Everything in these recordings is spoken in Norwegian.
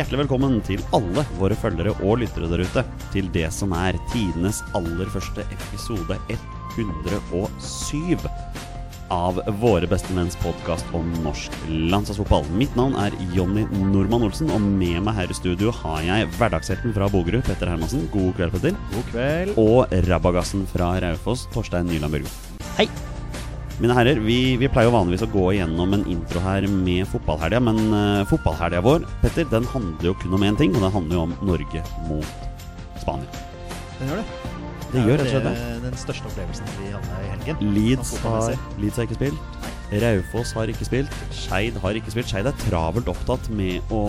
hjertelig velkommen til alle våre følgere og lyttere der ute til det som er tidenes aller første episode 107 av Våre bestemenns podkast om norsk landslagsfotball. Mitt navn er Jonny Normann Olsen, og med meg her i studio har jeg hverdagshelten fra Bogerud, Petter Hermansen. God kveld, Petter. God kveld. Og rabagassen fra Raufoss, Torstein Nyland Børgo. Hei. Mine herrer, vi, vi, pleier jo vanligvis å gå igjennom en intro her med fotballhelga, men uh, fotballhelga vår Petter, den handler jo kun om én ting, og den handler jo om Norge mot Spania. Den gjør det. Det gjør rett og slett det. Den største opplevelsen vi hadde i helgen. Leeds Sånn har. Leeds har ikke spilt. Raufoss har ikke spilt. Skeid har ikke spilt. Skeid er travelt opptatt med å,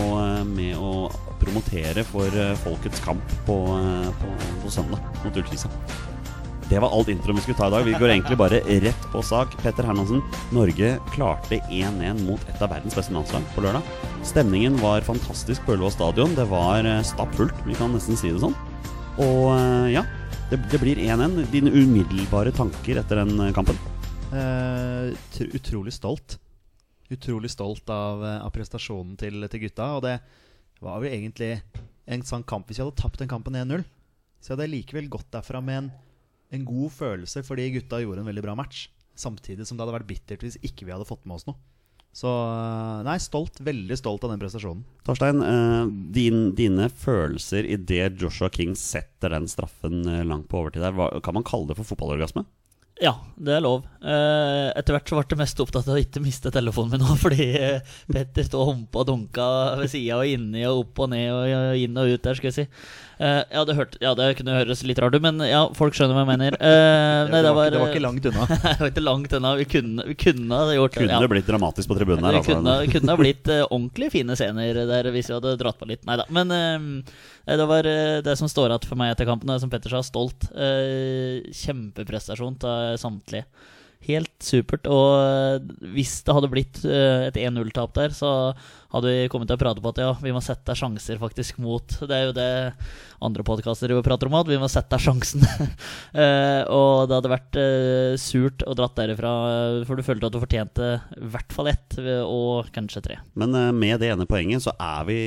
med å promotere for eh, folkets kamp på, eh, på, på søndag mot Ullkisa. Det var alt introen vi skulle ta i dag. Vi går egentlig bare rett på sak. Petter Hermansen, Norge klarte 1-1 mot et av verdens beste landslag på lørdag. Stemningen var fantastisk på Ullevål stadion. Det var eh, stappfullt, vi kan nesten si det sånn. Og eh, ja, det, det blir 1-1. Dine umiddelbare tanker etter den eh, kampen? Uh, utrolig stolt. Utrolig stolt av, av prestasjonen til, til gutta. Og det var jo egentlig en sånn kamp Hvis vi hadde tapt den kampen 1-0, så hadde jeg likevel gått derfra med en, en god følelse fordi gutta gjorde en veldig bra match. Samtidig som det hadde vært bittert hvis ikke vi hadde fått med oss noe. Så eh, nei, stolt. Veldig stolt av den prestasjonen. Torstein, eh, din, dine følelser idet Joshua King setter den straffen eh, langt på overtid der, kan man kalle det for fotballorgasme? Ja, det er lov. Eh, etter hvert så ble jeg mest opptatt av å ikke miste telefonen min nå, fordi eh, Petter sto og humpa og dunka ved sida og inni og opp og ned og inn og ut der, skal vi si. Eh, ja, det hørte, ja, det kunne høres litt rart ut, men ja, folk skjønner hva jeg mener. Eh, nei, det, var, det var ikke langt unna. det var ikke langt unna. Vi kunne, vi kunne gjort Kunne ja. det blitt dramatisk på tribunen her? Det kunne, kunne blitt ordentlig fine scener der hvis vi hadde dratt på litt. Nei da. Men det var eh, det som står igjen for meg etter kampen, Og som Petter sa, stolt. Eh, kjempeprestasjon av samtlige. Helt supert. Og eh, hvis det hadde blitt eh, et 1-0-tap der, så hadde vi kommet til å prate på at ja, vi må sette sjanser faktisk mot Det er jo det andre podkaster prater om, at vi må sette sjansen. Eh, og det hadde vært surt å dratt derifra, for du følte at du fortjente i hvert fall ett, og kanskje tre. Men med det ene poenget så er vi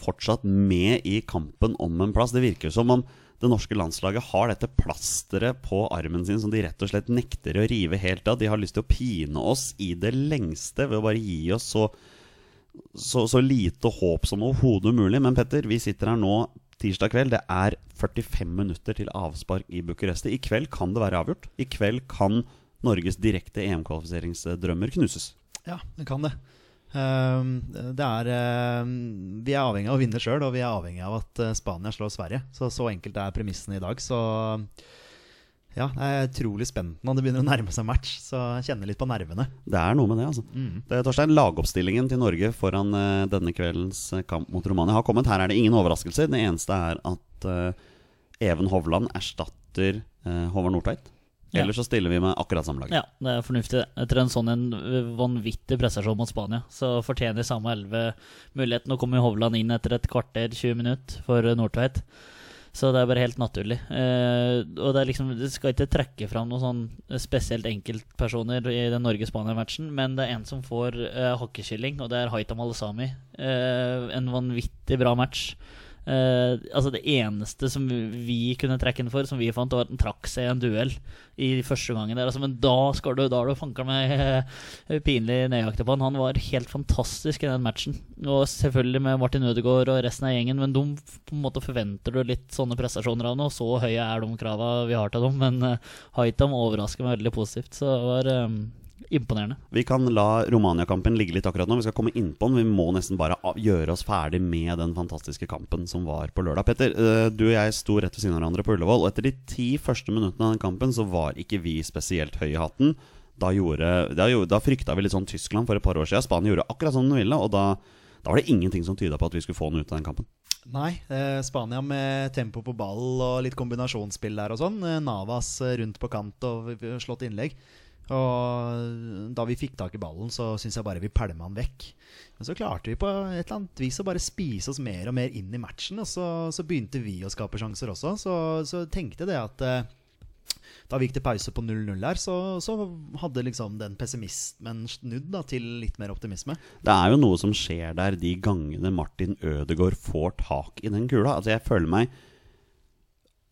fortsatt med i kampen om en plass. Det virker som om det norske landslaget har dette plasteret på armen sin som de rett og slett nekter å rive helt av. De har lyst til å pine oss i det lengste ved å bare gi oss så, så, så lite håp som overhodet mulig. Men Petter, vi sitter her nå tirsdag kveld. Det er 45 minutter til avspark i Bucuresti. I kveld kan det være avgjort. I kveld kan Norges direkte EM-kvalifiseringsdrømmer knuses. Ja, det kan det. Ehm, det er ehm, Vi er avhengig av å vinne sjøl, og vi er avhengig av at eh, Spania slår Sverige. Så så enkelt er premissene i dag. Så ja, jeg er utrolig spent når Det begynner å nærme seg match, så jeg kjenner litt på nervene. Det er noe med det, altså. Det er Torstein, Lagoppstillingen til Norge foran eh, denne kveldens eh, kamp mot Romania har kommet. Her er det ingen overraskelser. Det eneste er at Even Hovland erstatter Håvard Nordtveit. Ja. Ellers så stiller vi med akkurat samme lag. Ja, det er fornuftig. Etter en sånn en vanvittig prestasjon mot Spania, så fortjener samme elleve muligheten. Nå kommer Hovland inn etter et kvarter, 20 minutter, for Nordtveit. Så det er bare helt naturlig. Eh, og det liksom Det skal ikke trekke fram noen sånn spesielt enkeltpersoner i den Norge-Spania-matchen, men det er en som får eh, hakkekylling, og det er Haitam Alesami. Eh, en vanvittig bra match. Eh, altså Det eneste som vi kunne trekke den for, som vi fant, var at han trakk seg i en duell i første gangen der. Altså, men da skal du Da har du fanka meg uh, pinlig nøyaktig på han. Han var helt fantastisk i den matchen. Og selvfølgelig med Martin Ødegaard og resten av gjengen, men de på en måte forventer du litt sånne prestasjoner av nå. Så høye er de krava vi har til dem, men uh, Haitam overrasker meg veldig positivt. Så det var eh, imponerende. Vi kan la Romania-kampen ligge litt akkurat nå. Vi skal komme innpå den. Vi må nesten bare gjøre oss ferdig med den fantastiske kampen som var på lørdag. Petter, eh, du og jeg sto rett ved siden av hverandre på Ullevål. Og etter de ti første minuttene av den kampen så var ikke vi spesielt høye i hatten. Da, gjorde, da, da frykta vi litt sånn Tyskland for et par år siden. Spania gjorde akkurat som de ville, og da, da var det ingenting som tyda på at vi skulle få noe ut av den kampen. Nei, eh, Spania med tempo på ball og litt kombinasjonsspill der og sånn. Eh, Navas eh, rundt på kant og slått innlegg. Og da vi fikk tak i ballen, så syns jeg bare vi pælma han vekk. Men så klarte vi på et eller annet vis å bare spise oss mer og mer inn i matchen. Og så, så begynte vi å skape sjanser også. Så, så tenkte det at eh, da vi gikk til pause på 0-0 der, så, så hadde liksom den pessimismen snudd da, til litt mer optimisme. Det er jo noe som skjer der de gangene Martin Ødegaard får tak i den kula. Altså Jeg føler meg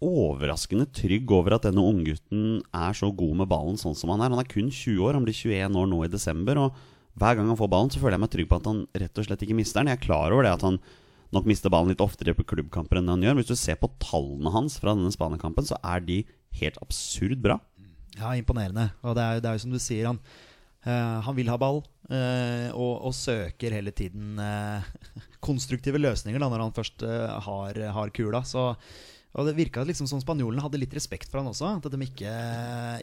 overraskende trygg over at denne unggutten er så god med ballen sånn som han er. Han er kun 20 år, han blir 21 år nå i desember. Og hver gang han får ballen, så føler jeg meg trygg på at han rett og slett ikke mister den. Jeg er klar over det at han nok mister ballen litt oftere på klubbkamper enn han gjør. Hvis du ser på tallene hans fra denne Spania-kampen, så er de helt absurd bra. Ja, imponerende. Og det er, det er jo som du sier, han, uh, han vil ha ball Uh, og, og søker hele tiden uh, konstruktive løsninger da, når han først har, har kula. Så, og det virka liksom som spanjolene hadde litt respekt for han også. At de ikke,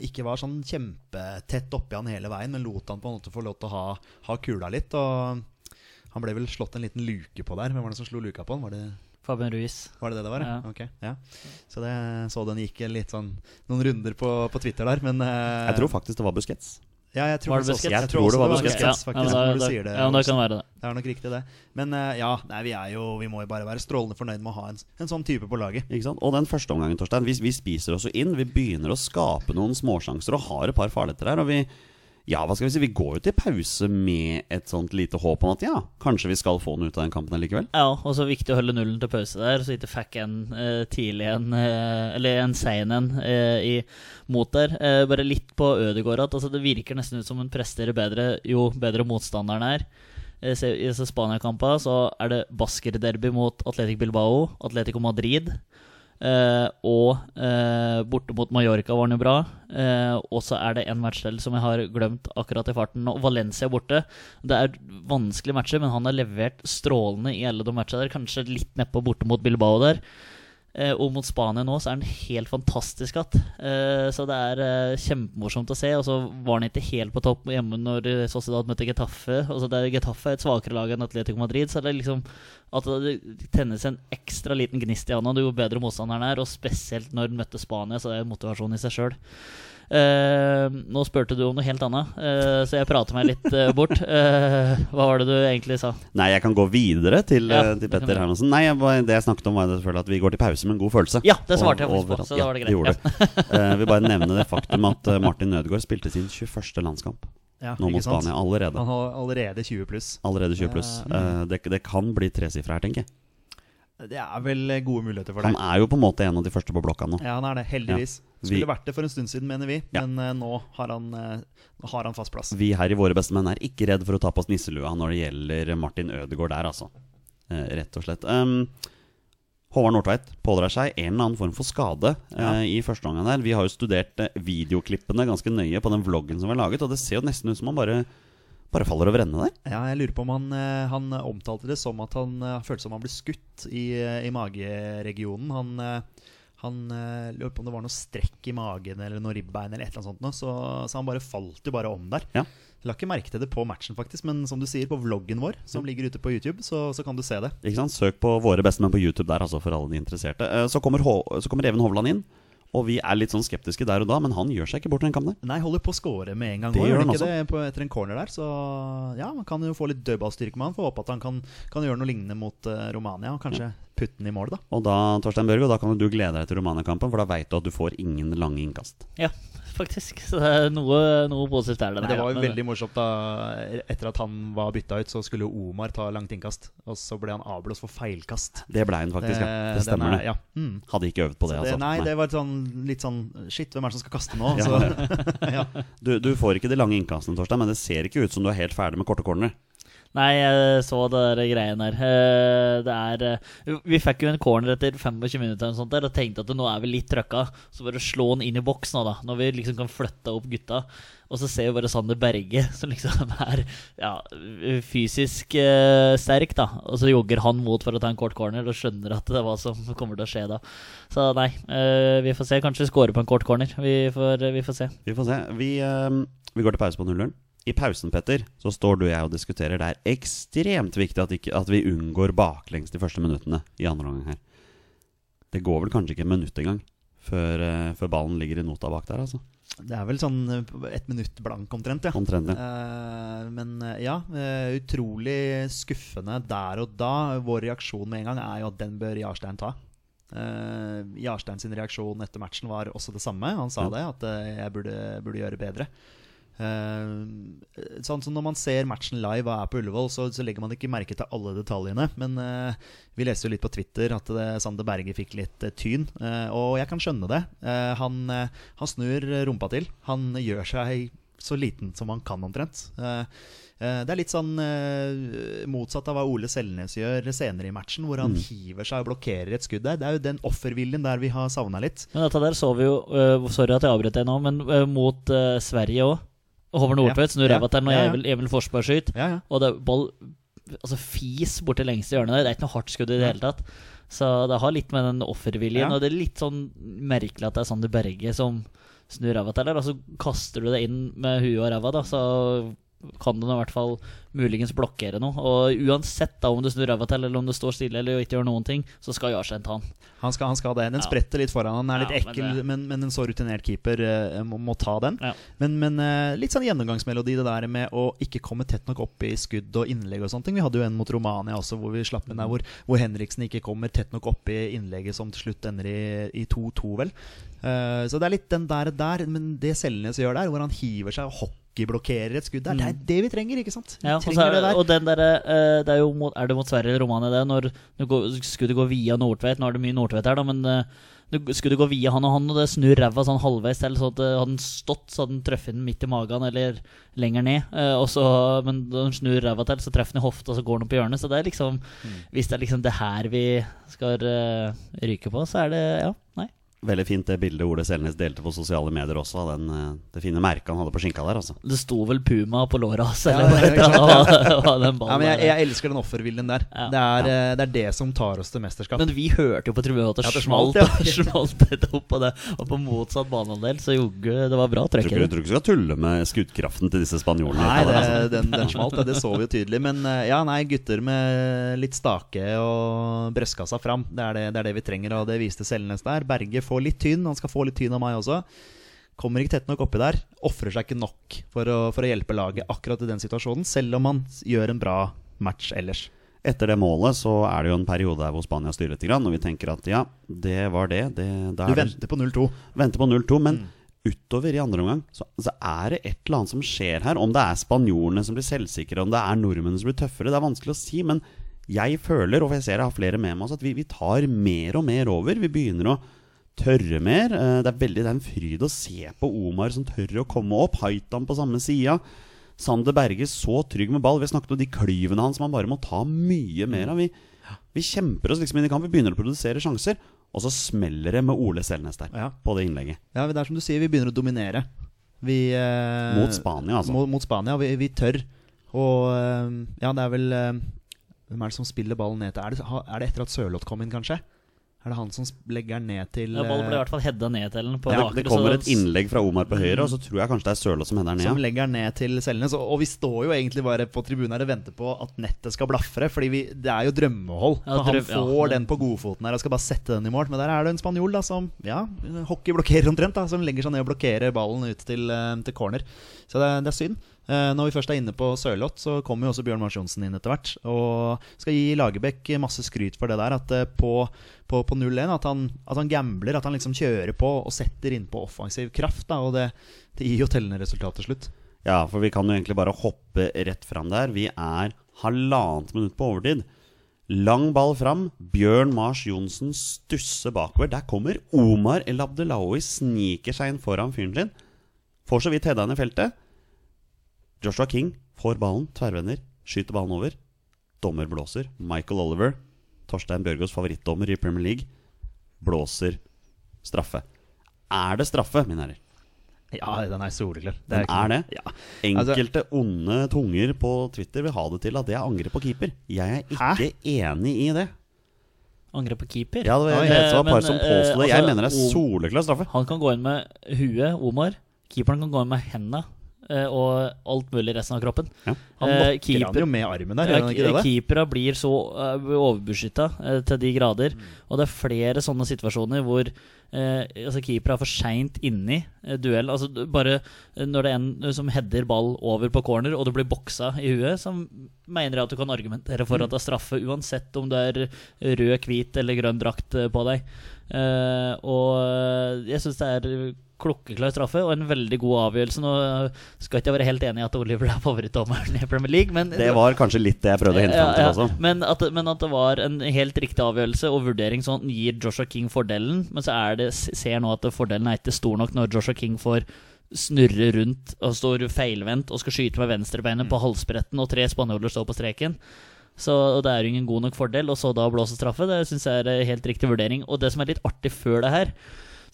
ikke var sånn kjempetett oppi han hele veien, men lot han på en måte få lov til å ha, ha kula litt. Og han ble vel slått en liten luke på der. Hvem var det som slo luka på han? Var det Fabian Ruiz. var det det det var? Ja. Okay, ja. Så det så den gikk litt sånn noen runder på, på Twitter der, men eh, Jeg tror faktisk det var Busquets. Ja, jeg tror det? Jeg tror det var Busquets, faktisk, ja, men da, når du da, sier det. ja, men da kan være det. Det er nok riktig, det. Men eh, ja, nei, vi er jo Vi må jo bare være strålende fornøyd med å ha en, en sånn type på laget. Ikke sant? Og den første omgangen, Torstein, vi, vi spiser oss jo inn. Vi begynner å skape noen småsjanser og har et par farligheter her. Og vi, ja, hva skal vi si, vi går jo til pause med et sånt lite håp om at ja, kanskje vi skal få den ut av den kampen likevel. Ja, og så viktig å holde nullen til pause der, så ikke fikk en eh, tidlig en eh, Eller en sein en eh, i mot der. Bare litt på Ødegaard at altså, det virker nesten ut som hun presterer bedre jo bedre motstanderen er. I disse Spania-kampene så er det Basker-derby mot Atletic Bilbao, Atletico Madrid. Eh, og eh, borte mot Mallorca var han jo bra. Eh, og så er det en match som jeg har glemt akkurat i farten. nå. Valencia borte. Det er vanskelige matcher, men han har levert strålende i alle de matchene der. Kanskje litt nedpå borte mot Bilbao der. Eh, og mot Spania nå så er han helt fantastisk igjen. Eh, så det er eh, kjempemorsomt å se. Og så var han ikke helt på topp hjemme når Sociedad møtte Getafe. Og det er Getafe er et svakere lag enn Atletico Madrid. Så det er liksom at det tennes en ekstra liten gnist i handa jo bedre motstanderen er. Og spesielt når han møtte Spania, så det er motivasjon i seg sjøl. Nå spurte du om noe helt annet, eh, så jeg prater meg litt eh, bort. Eh, hva var det du egentlig sa? Nei, jeg kan gå videre til, Ja, eh, til Petter. Hermansen. Nei, jeg, det jeg snakket om, var selvfølgelig at vi går til pause med en god følelse. Ja, det svarte jeg faktisk på, så da var det greit. gjorde du. Eh, vil bare nevne det faktum at eh, Martin Nødegaard spilte sin 21. landskamp Ja, nå ikke mot? Spania. Allerede. Han har allerede 20 pluss. Allerede 20 pluss. Eh, Eh, Det, det kan bli tresifra her, tenker jeg. Det er vel gode muligheter for Han er jo på en måte en av de første på blokka nå. Ja, han er det. Heldigvis. Vi- Skulle vært det for en stund siden, mener vi. Ja. Men uh, nå har han, uh, har han fast plass. Vi her i Våre beste menn er ikke redd for å ta på oss nisselua når det gjelder Martin Ødegaard der, altså. Uh, rett og slett. Um, Håvard Nordtveit pådrar seg en eller annen form for skade eh, i første omgang der. Vi har jo studert eh, videoklippene ganske nøye på den vloggen som vi har laget, og det ser jo nesten ut som han bare, bare faller over ende der. Ja, jeg lurer på om han, eh, han omtalte det som at han eh, følte som han ble skutt i, eh, i mageregionen. Han, han lurer på om det var noe strekk i magen eller noe ribbein eller et eller annet sånt. Så, så han bare falt jo bare om der. Ja. La ikke merke til det på matchen, faktisk, men som du sier, på vloggen vår, som ligger ute på YouTube, så, så kan du se det. Ikke sant? Søk på Våre beste menn på YouTube der, altså, for alle de interesserte. Så, kommer Hå så kommer Even Hovland inn, og vi er litt sånn skeptiske der og da, men han gjør seg ikke bort i den kampen der. Nei, holder på å score med en gang. Det også, gjør gjør han også. ikke det på, etter en corner der? Så ja, man kan jo få litt dødballstyrke med han. Får håpe at han kan, kan gjøre noe lignende mot uh, Romania, og kanskje putte den i mål, da. Og da, Torstein Børgo, da kan du glede deg til Romania-kampen, for da veit du at du får ingen lange innkast. Ja, faktisk. Så det er noe, noe positivt er det. Men det var jo veldig morsomt da Etter at han var bytta ut, så skulle jo Omar ta langt innkast. Og så ble han avblåst for feilkast. Det ble han faktisk, ja. Eh, Det stemmer, er- det. Ja. Mm. Hadde ikke øvd på det, Det, altså. nei, Nei. det var sånn, litt sånn Shit, hvem er det som skal kaste nå? Så, ja. Du, du får ikke de lange innkastene, Torstein, men det ser ikke ut som du er helt ferdig med korte corner. Nei, jeg så det der greien der. Eh, Det er eh, Vi fikk jo en corner etter 25 minutter eller sånt der, og tenkte at nå er vi litt trøkka. Så bare slå den inn i boks nå, da. Når vi liksom kan flytte opp gutta. Og så ser vi bare Sander Berge, som liksom er ja, fysisk eh, sterk, da. Og så jogger han mot for å ta en kort corner og skjønner at det er hva som kommer til å skje da. Så nei, eh, vi får se. Kanskje vi scorer på en kort corner. Vi får, vi får se. Vi får se. Vi, eh, vi går til pause på 0-0. I pausen, Petter, så står du og jeg og diskuterer. Det er ekstremt viktig at, ikke, at vi unngår baklengs de første minuttene i andre omgang her. Det går vel kanskje ikke et minutt engang før, eh, før ballen ligger i nota bak der, altså. Det er vel sånn eh, ett minutt blank omtrent, ja. Omtrent. ja. Uh, men ja, uh, utrolig skuffende der og da. Vår reaksjon med en gang er jo at den bør Jarstein ta. Uh, Jarstein sin reaksjon etter matchen var også det samme. Han sa Ja. det, at jeg burde, burde gjøre bedre. Eh, sånn som Når man ser matchen live og er på Ullevål, så, så legger man ikke merke til alle detaljene. Men uh, vi leste jo litt på Twitter at det, Sander Berge fikk litt tyn. og jeg kan skjønne det. Han, han snur rumpa til. Han gjør seg så liten som han kan, omtrent. Det er litt sånn motsatt av hva Ole Selnes gjør senere i matchen, hvor han hiver seg og blokkerer et skudd der. Det er jo den offerviljen der vi har savna litt. Men dette der så vi jo Sorry at jeg avbrøt deg nå, men mot Sverige òg. Håvard Nordtvedt snur ræva til når. Emil, Emil Forsberg skyter. Og det ball Altså fis bort til lengste hjørnet der. Det er ikke noe hardt skudd i det hele tatt. Så det har litt med den offerviljen. Og det er litt sånn merkelig at det er Sander Berge som snur ræva til der. Og så kaster du det inn med huet og ræva, da, så kan den i hvert fall muligens blokkere noe. Og uansett da om du snur ræva til, eller om du står stille eller ikke gjør noen ting, så skal Jarstein ta den. Han skal, han skal det. Den Ja. spretter litt foran. Han er litt Ja, men ekkel, det- men, men en så rutinert keeper uh, må, må ta den. Ja. Men, men uh, litt sånn gjennomgangsmelodi, det der med å ikke komme tett nok opp i skudd og innlegg og sånne ting. Vi hadde jo en mot Romania også, hvor vi slapp inn der, hvor, hvor Henriksen ikke kommer tett nok opp i innlegget som til slutt ender i i 2-2, vel. Uh, så det er litt den der, der men det Selnes gjør der, hvor han hiver seg og hockeyblokkerer et skudd der, det er det vi trenger, ikke sant? Vi Ja, trenger er, det der. og den der, eh, det er jo mot, Er det mot Sverige eller Romania det? Når går, skuddet går via Nordtveit Nå er det mye Nordtveit her, da, men eh, det, skuddet går via han og han, og det snur ræva sånn halvveis til. Så eh, hadde han stått, så hadde han truffet den midt i magen eller lenger ned. eh, og så, men når han snur ræva til, så treffer den i hofta, og så går den opp i hjørnet. Så det er liksom Hvis det er liksom det her vi skal eh, ryke på, så er det Ja, nei. Veldig fint det bildet Ole Selnes delte på sosiale medier også. Den, eh, det fine merket han hadde på skinka der. altså Det sto vel Puma på låra hans, Ja, eller det er det? Ja, jeg, jeg elsker den offerviljen der. Ja. Det, er, ja. det er det som tar oss til mesterskap. Men vi hørte jo på tribunen at det, Ja, det smalt, smalt, ja. smalt litt opp, og det og på motsatt banehalvdel, så jogge, det var bra trøkk ikke, jeg tror ikke du skal tulle med skuddkraften til disse spanjolene. Nei, det, Altså. den, den smalt, det så vi jo tydelig. Men eh, ja, nei, gutter med litt stake og brystkassa fram. Det er det, det er det vi trenger, og det viste Selnes der. Berge får litt tynn, han skal få litt tynn av meg også. Kommer ikke tett nok oppi der. Ofrer seg ikke nok for å, for å hjelpe laget akkurat i den situasjonen, selv om han gjør en bra match ellers. Etter det målet så er det jo en periode der hvor Spania styrer litt, og vi tenker at ja, det var det. det da Du er venter på 0-2. venter på 0-2, men Mm. utover i andre omgang så, så er det et eller annet som skjer her. Om det er spanjolene som blir selvsikre, om det er nordmennene som blir tøffere, det er vanskelig å si. Men jeg føler, og jeg ser jeg har flere med meg også, at vi, vi tar mer og mer over. Vi begynner å tørre mer. Eh, Det er veldig det er en fryd å se på Omar som tør å komme opp. Haitam på samme sida. Sander Berge så trygg med ball. Vi har snakket om de klyvene hans som han bare må ta mye mer av. Vi, vi kjemper oss liksom inn i kamp. Vi begynner å produsere sjanser. Og så smeller det med Ole Selnes der Ja. på det innlegget. Ja, det er som du sier, vi begynner å dominere. Vi, eh, Mot Spania, altså. Mot, mot Spania. Vi, vi tør. Og eh, ja, det er vel eh, Hvem er det som spiller ballen ned til? Er det, er det etter at Sørloth kom inn, kanskje? Er det han som legger den ned til Ja, Ballen ble i eh, hvert fall hedda ned til den på Ja, det, det kommer et innlegg fra Omar på høyre, og så tror jeg kanskje det er Sørloth som header Som ned. legger den ned til Selnes. Og, og vi står jo egentlig bare på tribunen her og venter på at nettet skal blafre. Fordi vi, det er jo drømmehold. Ja, han drøm- ja, får det- den på godfoten her og skal bare sette den i mål. Men der er det en spanjol da som ja, hockeyblokkerer omtrent. da Som legger seg ned og blokkerer ballen ut til, eh, til corner. Så det, det er synd. Eh, Når vi først er inne på Sørloth, så kommer jo også Bjørn Mars Johnsen inn etter hvert. Og skal gi Lagerbäck masse skryt for det der. At eh, på, på, på 0-1 at, at han gambler. At han liksom kjører på og setter innpå offensiv kraft. Da Og det, det gir jo tellende resultat til slutt. Ja, for vi kan jo egentlig bare hoppe rett fram der. Vi er halvannet minutt på overtid. Lang ball fram. Bjørn Mars Johnsen stusser bakover. Der kommer Omar El Abdelawi, sniker seg inn foran fyren sin. Får så vidt hedda i feltet. Joshua King får ballen, tverrvender, skyter ballen over. Dommer blåser. Michael Oliver, Torstein Bjørgaas favorittdommer i Premier League, blåser straffe. Er det straffe, mine herrer? Ja, den er soleklar. Den ikke- er det? Ja. Altså- Enkelte onde tunger på Twitter vil ha det til at det er angrep på keeper. Jeg er ikke enig i det. Angrep på keeper. Ja, det var, jeg, det var et par men, som påsto det. Jeg altså, mener det er soleklar straffe. Han kan gå inn med huet, Omar. Keeperen kan gå inn med henda. Eh, og alt mulig resten av kroppen. Ja. Han Eh, keeper, han jo med armen der, gjør da? Blir så uh, overbeskytta eh, til de grader. Og det er flere sånne situasjoner hvor eh, altså keeper er for seint inni uh, duell. Altså bare eh, når det er en eh, som header ball over på corner, og du blir boksa i huet, så mener jeg at du kan argumentere for at det er straffe, uansett om det er rød, hvit eller grønn drakt eh, på deg. Eh, og eh, jeg syns det er klokkeklar straffe og en veldig god avgjørelse. Nå skal ikke være helt enig i at Oliver er favorittdommeren i Premier League, men Det var kanskje litt det jeg prøvde å hente fram til ja, også. Men, at, men at det var en helt riktig avgjørelse og vurdering sånn gir Joshua King fordelen. Men så er det, ser nå at fordelen er ikke stor nok når Joshua King får snurre rundt og står feilvendt og skal skyte med venstrebeinet Mm. på halsbretten, og tre spanjoler står på streken. Så det er jo ingen god nok fordel, og så da blåse straffe. Det syns jeg er helt riktig vurdering. Og det som er litt artig før det her,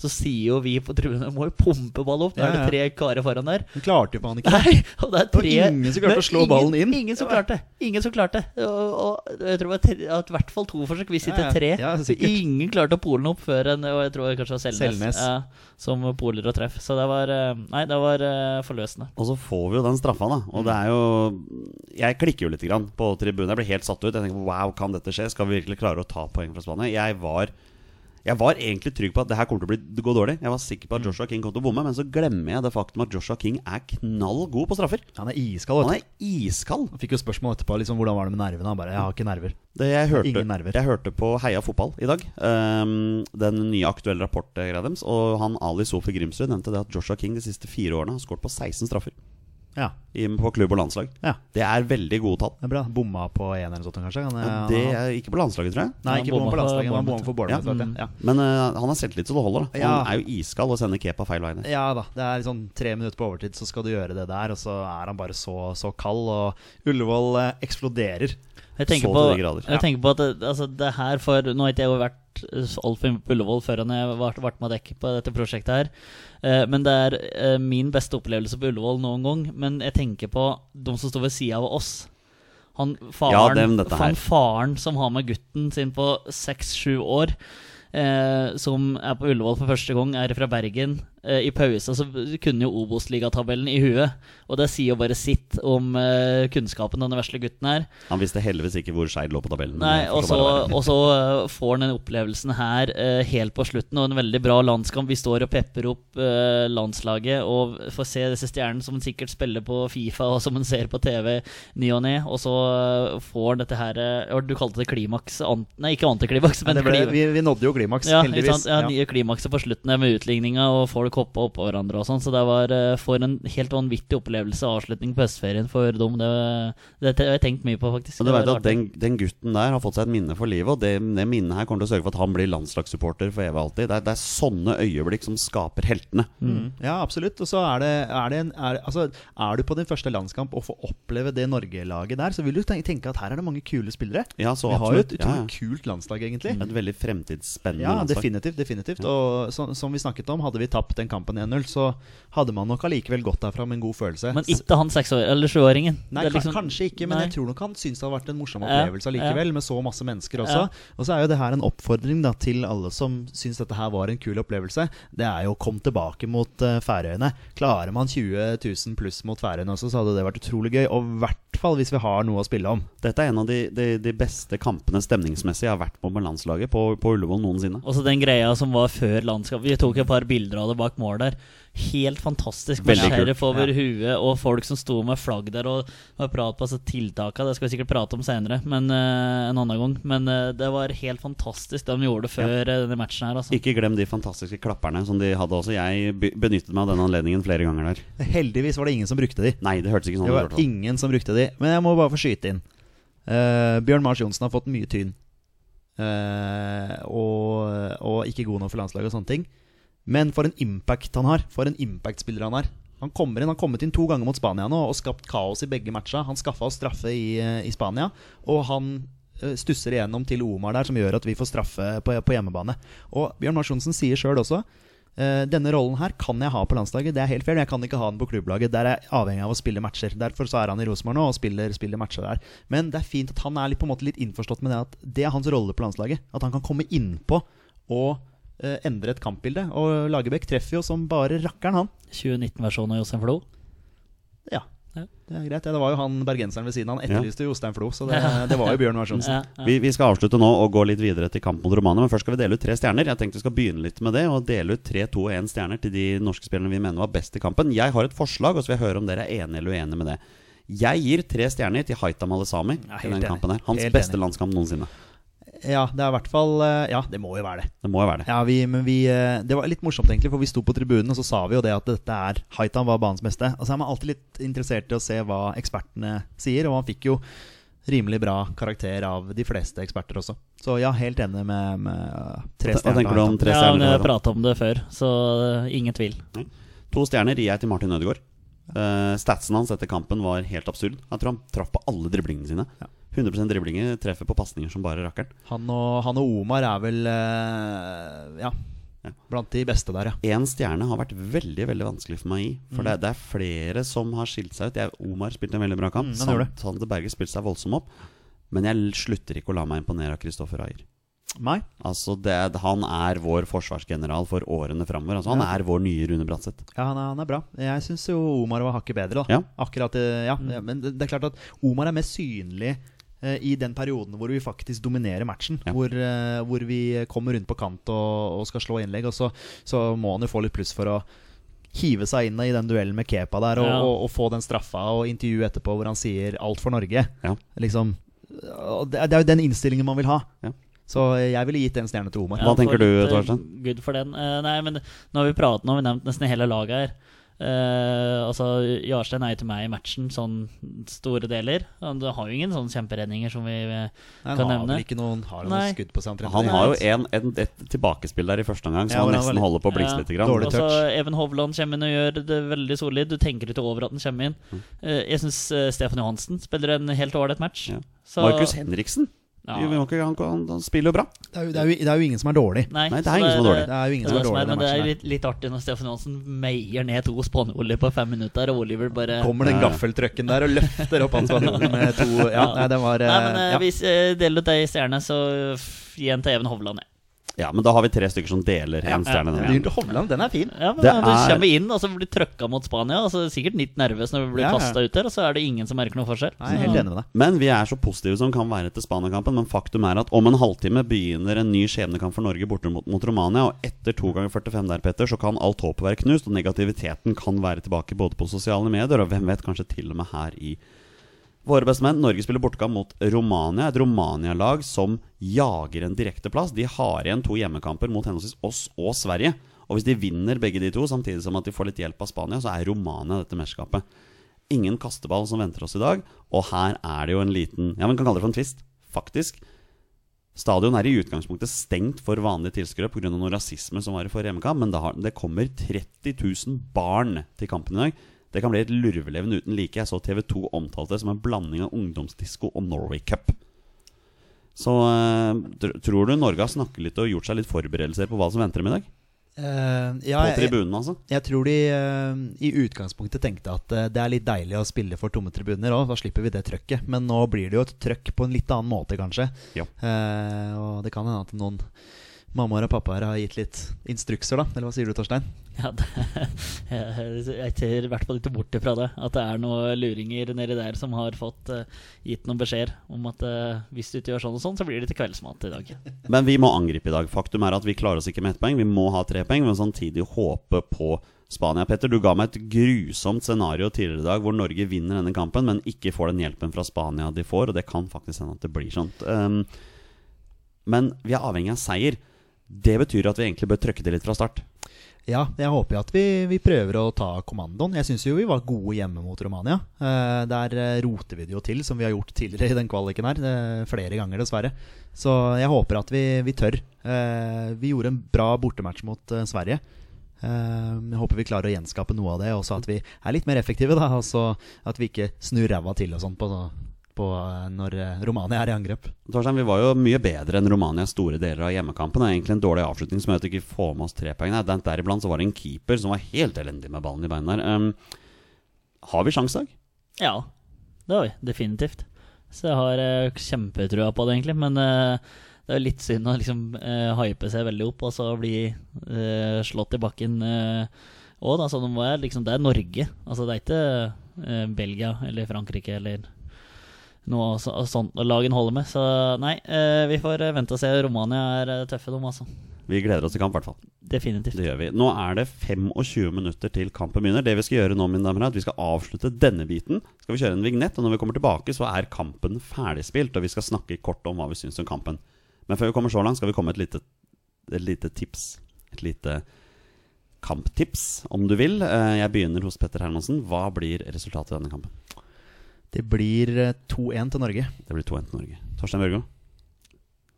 så sier jo vi på tribunen må jo pumpe ball opp. Nå er det tre karer foran der. Du klarte jo faen ikke. Nei, og det er Det var tre ingen som klarte å slå ballen inn. Ingen, ingen som klarte Ingen som klarte og, og jeg tror det var i hvert fall to forsøk. Vi sitter tre. Ja, ingen klarte å pole den opp før en Og jeg tror kanskje var Selnes, Selnes. Ja, som poler og treff. Så det var eh, Nei, det var eh, forløsende. Og så får vi jo den straffa, da. Og det er jo Jeg klikker jo litt grann på tribunen. Jeg blir helt satt ut. Jeg tenker wow, kan dette skje? Skal vi virkelig klare å ta poeng fra Spania? Jeg var jeg var egentlig trygg på at det her kommer til å bli, gå dårlig. Jeg var sikker på at Joshua King kom til å bomme, men så glemmer jeg det faktum at Joshua King er knall god på straffer. Han er iskald. Han er iskald. Han fikk jo spørsmål etterpå liksom, hvordan var det med nervene. Han bare 'jeg har ikke nerver'. Det jeg, hørte, Ingen nerver. jeg hørte på Heia fotball i dag. um, den nye aktuelle rapportgreia deres. Og han Ali Sofi Grimsrud nevnte det at Joshua King de siste fire årene har skåret på 16 straffer. Ja, I, på klubb og landslag. ja, Det er veldig gode tall. det er bra. Bomma på én eller noe sånt, kanskje? Han, Og han- det er ikke på landslaget, tror jeg. Nei, ikke bomma på landslaget, men han bomma for Bournemouth. Ja. Mm. Ja. Men uh, han har selvtillit så det holder. da Ja. Han er jo iskald og sender kepa feil vei ned. Ja da. Det er liksom tre minutter på overtid, så skal du gjøre det der. Og så er han bare så, så kald. Og Ullevål eh, eksploderer. Jeg tenker, på, jeg tenker på at det, altså det her for Nå har ikke jeg vært så altfor mye på Ullevål før jeg ble, med dekk på dette prosjektet her. Eh, men det er eh, min beste opplevelse på Ullevål noen gang. Men jeg tenker på de som står ved sida av oss. Han faren, Ja, dem, han faren som har med gutten sin på seks-sju år. Eh, som er på Ullevål for første gang, er fra Bergen. Eh, I pausa så kunne jo Obos-ligatabellen i huet. Og det sier jo bare sitt om eh, kunnskapen denne vesle gutten her. Han visste heldigvis ikke hvor Skeid lå på tabellen. Nei, og så, og så eh, får han den opplevelsen her eh, helt på slutten, og en veldig bra landskamp. Vi står og pepper opp eh, landslaget og får se disse stjernene som han sikkert spiller på Fifa, og som han ser på TV ny og ne. Og så får han dette her eh, Du kalte det klimaks? Ant, nei, ikke antiklimaks, Men men ble, vi, vi nådde jo klimaks, ja, heldigvis. sant? ja, nye klimakset på slutten med utligninga, og folk hoppa oppå hverandre og sånn. Så det var eh, for en helt vanvittig opplevelse avslutning på høstferien for dem. Det, det, det har jeg tenkt mye på, faktisk. Og du vet at den, den gutten der har fått seg et minne for livet, og det, det minnet her kommer til å sørge for at han blir landslagssupporter for evig og alltid. Det er, det er sånne øyeblikk som skaper heltene. Mm. Ja, absolutt. Og så er det, er det en, er, altså, er du på din første landskamp og får oppleve det Norge-laget der, så vil du tenke, at her er det mange kule spillere. Ja, så Vi har jo et utrolig Ja, ja. kult landslag, egentlig. Et veldig fremtidsspennende Ja, landslag. definitivt. definitivt Og så, som vi snakket om, hadde vi tapt den kampen 1-0, så hadde man nok allikevel gått derfra med en god følelse. Men ikke han seksår, eller sjuåringen. Nei, er liksom- kanskje ikke, men Nei. jeg tror nok han syns det har vært en morsom opplevelse allikevel, med så masse mennesker også. Ja. Og så er jo det her en oppfordring da, til alle som syns dette her var en kul opplevelse. Det er jo å komme tilbake mot uh, Færøyene. Klarer man 20 000 pluss mot Færøyene også, så hadde det vært utrolig gøy. Og i hvert fall hvis vi har noe å spille om. Dette er en av de, de, de beste kampene stemningsmessig jeg har vært på med landslaget på, på Ullevål noensinne. Også den greia som var før landskapet. Vi tok et par bilder av det bak mål der. Helt fantastisk. Med sheriff over huet, og folk som sto med flagg der og var prat på altså, tiltaka. Det skal vi sikkert prate om senere, men uh, en annen gang. Men uh, det var helt fantastisk det de gjorde før ja. denne matchen her. Altså. Ikke glem de fantastiske klapperne som de hadde også. Jeg benyttet meg av den anledningen flere ganger der. Heldigvis var det ingen som brukte de. Nei, det hørtes ikke sånn ut. Det var det. ingen som brukte de. Men jeg må bare få skyte inn. Uh, Bjørn Mars Johnsen har fått mye tyn. Uh, og, og ikke god nok for landslaget og sånne ting. Men for en impact han har. For en impact-spiller han er. Han kommer inn, han har kommet inn to ganger mot Spania nå og skapt kaos i begge matcha. Han skaffa oss straffe i, eh, i Spania, og han eh, stusser igjennom til Omar der, som gjør at vi får straffe på, på hjemmebane. Og Bjørn Mars Johnsen sier sjøl også eh, denne rollen her kan jeg ha på landslaget, det er helt fair, men jeg kan ikke ha den på klubblaget. Der er jeg avhengig av å spille matcher. Derfor så er han i Rosenborg nå og spiller, spiller matcher der. Men det er fint at han er litt, på en måte litt innforstått med det at det er hans rolle på landslaget. At han kan komme innpå og endre et kampbilde. Og Lagerbäck treffer jo som bare rakkeren, han. 2019-versjonen av Jostein Flo. Ja, Ja. det er greit. Ja, det var jo han bergenseren ved siden. av. Han Ja. etterlyste Jostein Flo, så det, det var jo Bjørn Marsjonsen. Ja, ja. Vi, vi skal avslutte nå og gå litt videre til kamp mot Romania. Men først skal vi dele ut tre stjerner. Jeg tenkte vi skal begynne litt med det Og dele ut tre, to og én stjerner til de norske spillerne vi mener var best i kampen. Jeg har et forslag, og så vil jeg høre om dere er enige eller uenige med det. Jeg gir tre stjerner til Haitam Alesami Ja, i den enig. kampen her. Hans Helt beste enig. landskamp noensinne. Ja, det er i hvert fall eh, Ja, det må jo være det. Det må jo være det. Ja, vi, men vi, eh, Det var litt morsomt, egentlig, for vi sto på tribunen og så sa vi jo det at dette er Haitan var banens beste. Og så er man alltid litt interessert i å se hva ekspertene sier, og han fikk jo rimelig bra karakter av de fleste eksperter også. Så ja, helt enig med, med tre stjerner. Hva tenker du om tre stjerner? Ja, vi har prata om det før, så eh, ingen tvil. To stjerner gir jeg til Martin Ødegaard. Uh, statsen hans etter kampen var helt absurd. Jeg tror han traff på alle driblingene sine. Ja. 100% driblinger, treffer på pasninger som bare rakkeren. Han og, han og Omar er vel eh, ja, Ja. blant de beste der, ja. Én stjerne har vært veldig veldig vanskelig for meg å gi. For Mm. det, det er flere som har skilt seg ut. Jeg, Omar spilte en veldig bra kamp. Mm, Sande Berge spilte seg voldsomt opp. Men jeg slutter ikke å la meg imponere av Kristoffer Ayer. Nei. Altså det, han er vår forsvarsgeneral for årene framover. Altså han Ja. er vår nye Rune Bratseth. Ja, han er, han er bra. Jeg syns jo Omar var hakket bedre, da. Ja. Akkurat, eh, ja. Men det, det er klart at Omar er mest synlig i den perioden hvor vi faktisk dominerer matchen. Ja. Hvor, eh, hvor vi kommer rundt på kant og, og skal slå innlegg. Og så, så må han jo få litt pluss for å hive seg inn i den duellen med Kepa der og, Ja. og, og få den straffa og intervju etterpå hvor han sier 'alt for Norge'. Ja. Liksom det, er- det er jo den innstillingen man vil ha. Ja. Så jeg ville gitt en stjerne til Omar. Hva tenker du, eh, Torstein? Good for den. Uh, nei, men nå har vi pratet, nå har vi nevnt nesten hele laget her. Eh, altså, Jarstein er jo til meg i matchen, sånn store deler. Han har jo ingen sånne kjemperedninger som vi kan Nei, han kan har nevne. vel ikke noen, har han Nei. noen skudd på seg omtrent? Han har jo en, en, et tilbakespill der i første omgang, som Ja, han han nesten litt- holder på å blikse Ja. litt. Grann. Dårlig Også touch. Even Hovland kommer inn og gjør det veldig solid. Du tenker ikke over at han kommer inn. Uh, jeg syns Stefan Johansen spiller en helt ålreit match. Ja. Markus Henriksen. Ja. Vi må ikke, han, han, han spiller jo bra. Det er, jo, det, er jo, det er jo ingen som er dårlig. Nei, Nei, det er ingen som er dårlig. Det er jo ingen som er dårlig men det er litt, litt artig når Stefan Johansen meier ned to spanjoler på fem minutter, og Oliver bare Kommer den gaffeltrucken der og løfter opp han spanjolen med to Ja, nei, det var Nei, men eh, ja. Hvis jeg deler ut ei stjerne, så gi en til Even Hovland. jeg. Ja, men da har vi tre stykker som deler en stjerne. ja. ja. Hovland, den er fin. Ja, men Det Du er- kommer inn og så blir trøkka mot Spania. Og så er det sikkert litt nervøs når du blir Ja, ja. kasta ut der, og så er det ingen som merker noe forskjell. Nei, jeg er helt enig med deg. Men vi er så positive som kan være etter Spania-kampen. Men faktum er at om en halvtime begynner en ny skjebnekamp for Norge borte mot, mot Romania. Og etter to ganger 45 der, Petter, så kan alt håpet være knust. Og negativiteten kan være tilbake både på sosiale medier og hvem vet, kanskje til og med her i Våre beste menn, Norge spiller bortekamp mot Romania. Et Romania-lag som jager en direkteplass. De har igjen to hjemmekamper mot henholdsvis oss og Sverige. Og hvis de vinner begge de to, samtidig som at de får litt hjelp av Spania, så er Romania dette mesterskapet. Ingen kasteball som venter oss i dag. Og her er det jo en liten Ja, men kan kalle det for en tvist. Faktisk. Stadion er i utgangspunktet stengt for vanlige tilskuere pga. noe rasisme som var i forrige hjemmekamp, men det kommer 30 000 barn til kampen i dag. Det kan bli et lurveleven uten like. Jeg så TV2 omtalte det som en blanding av ungdomsdisko og Norway Cup. Så eh, tr- tror du Norge har snakket litt og gjort seg litt forberedelser på hva som venter dem i dag? Uh, ja, På jeg, tribunen, altså? jeg tror de uh, i utgangspunktet tenkte at uh, det er litt deilig å spille for tomme tribuner òg, da slipper vi det trøkket. Men nå blir det jo et trøkk på en litt annen måte, kanskje. Ja. Og det kan hende at noen mammaer og pappaer har gitt litt instrukser, da. Eller hva sier du, Torstein? Ja, det, jeg, jeg ser i hvert fall ikke bort ifra det. At det er noen luringer nedi der som har fått uh, gitt noen beskjeder om at uh, hvis du ikke gjør sånn og sånn, så blir det til kveldsmat i dag. Men vi må angripe i dag. Faktum er at vi klarer oss ikke med ett poeng. Vi må ha tre poeng, men samtidig håpe på Spania. Petter, du ga meg et grusomt scenario tidligere i dag hvor Norge vinner denne kampen, men ikke får den hjelpen fra Spania de får, og det kan faktisk hende at det blir sånt. Um, men vi er avhengig av seier. Det betyr at vi egentlig bør trøkke det litt fra start. Ja, jeg håper jo at vi, vi prøver å ta kommandoen. Jeg syns jo vi var gode hjemme mot Romania. Eh, der eh, roter vi det jo til, som vi har gjort tidligere i den kvaliken her. Eh, flere ganger, dessverre. Så jeg håper at vi, vi tør. Eh, vi gjorde en bra bortematch mot eh, Sverige. Eh, jeg håper vi klarer å gjenskape noe av det, og at vi er litt mer effektive. da Og så at vi ikke snur ræva til og sånn på, på eh, når eh, Romania er i angrep. Torstein, Vi var jo mye bedre enn Romania store deler av hjemmekampen. Det er egentlig en dårlig avslutning som gjør at vi ikke får med oss tre poeng. Deriblant så var det en keeper som var helt elendig med ballen i beina der. Um, har vi sjanse i dag? Ja, det har vi definitivt. Så jeg har eh, kjempetrua på det, egentlig. Men uh, det er litt synd å liksom uh, hype seg veldig opp, og så bli uh, slått i bakken Og da. Så må jeg, liksom, det er Norge. Altså, det er ikke eh, Belgia eller Frankrike eller noe så, sånt lagen holder med. Så nei, eh, vi får eh, vente og se. Romania er eh, tøffe, de, altså. Vi gleder oss til kamp, i hvert fall. Definitivt. Det gjør vi. Nå er det 25 minutter til kampen begynner. Det vi skal gjøre nå, mine damer er at vi skal avslutte denne biten. Skal vi kjøre en vignett, og når vi kommer tilbake, så er kampen ferdigspilt. Og vi skal snakke kort om hva vi syns om kampen. Men før vi kommer så langt, skal vi komme med et lite, et lite tips. Et lite kamptips, om du vil. Jeg begynner hos Petter Hermansen. Hva blir resultatet i denne kampen? Det blir eh, 2-1 til Norge. Det blir 2-1 til Norge. Torstein Børgo?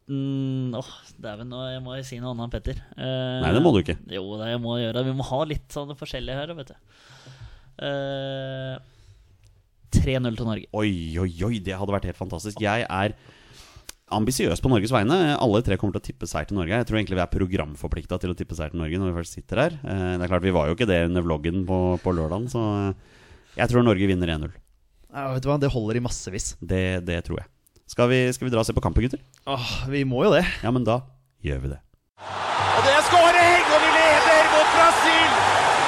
Mm, åh, dæven, nå jeg må jeg si noe annet enn Petter. Eh, Nei, det må du ikke. Jo, det jeg må gjøre. Vi må ha litt sånn forskjellig her, vet du. Eh, 3-0 til Norge. Oi, oi, oi, det hadde vært helt fantastisk. Jeg er ambisiøs på Norges vegne. Alle tre kommer til å tippe seier til Norge. Jeg tror egentlig vi er programforplikta til å tippe seier til Norge når vi først sitter her. Eh, Det er klart, Vi var jo ikke det under vloggen på, på lørdagen, så eh, jeg tror Norge vinner 1-0. Ja, vet du hva, Det holder i massevis. Det, det tror jeg. Skal vi, skal vi dra og se på kampen, gutter? Åh, vi må jo det. Ja, men da gjør vi det. Og det er skåring, og vi leder mot Brasil!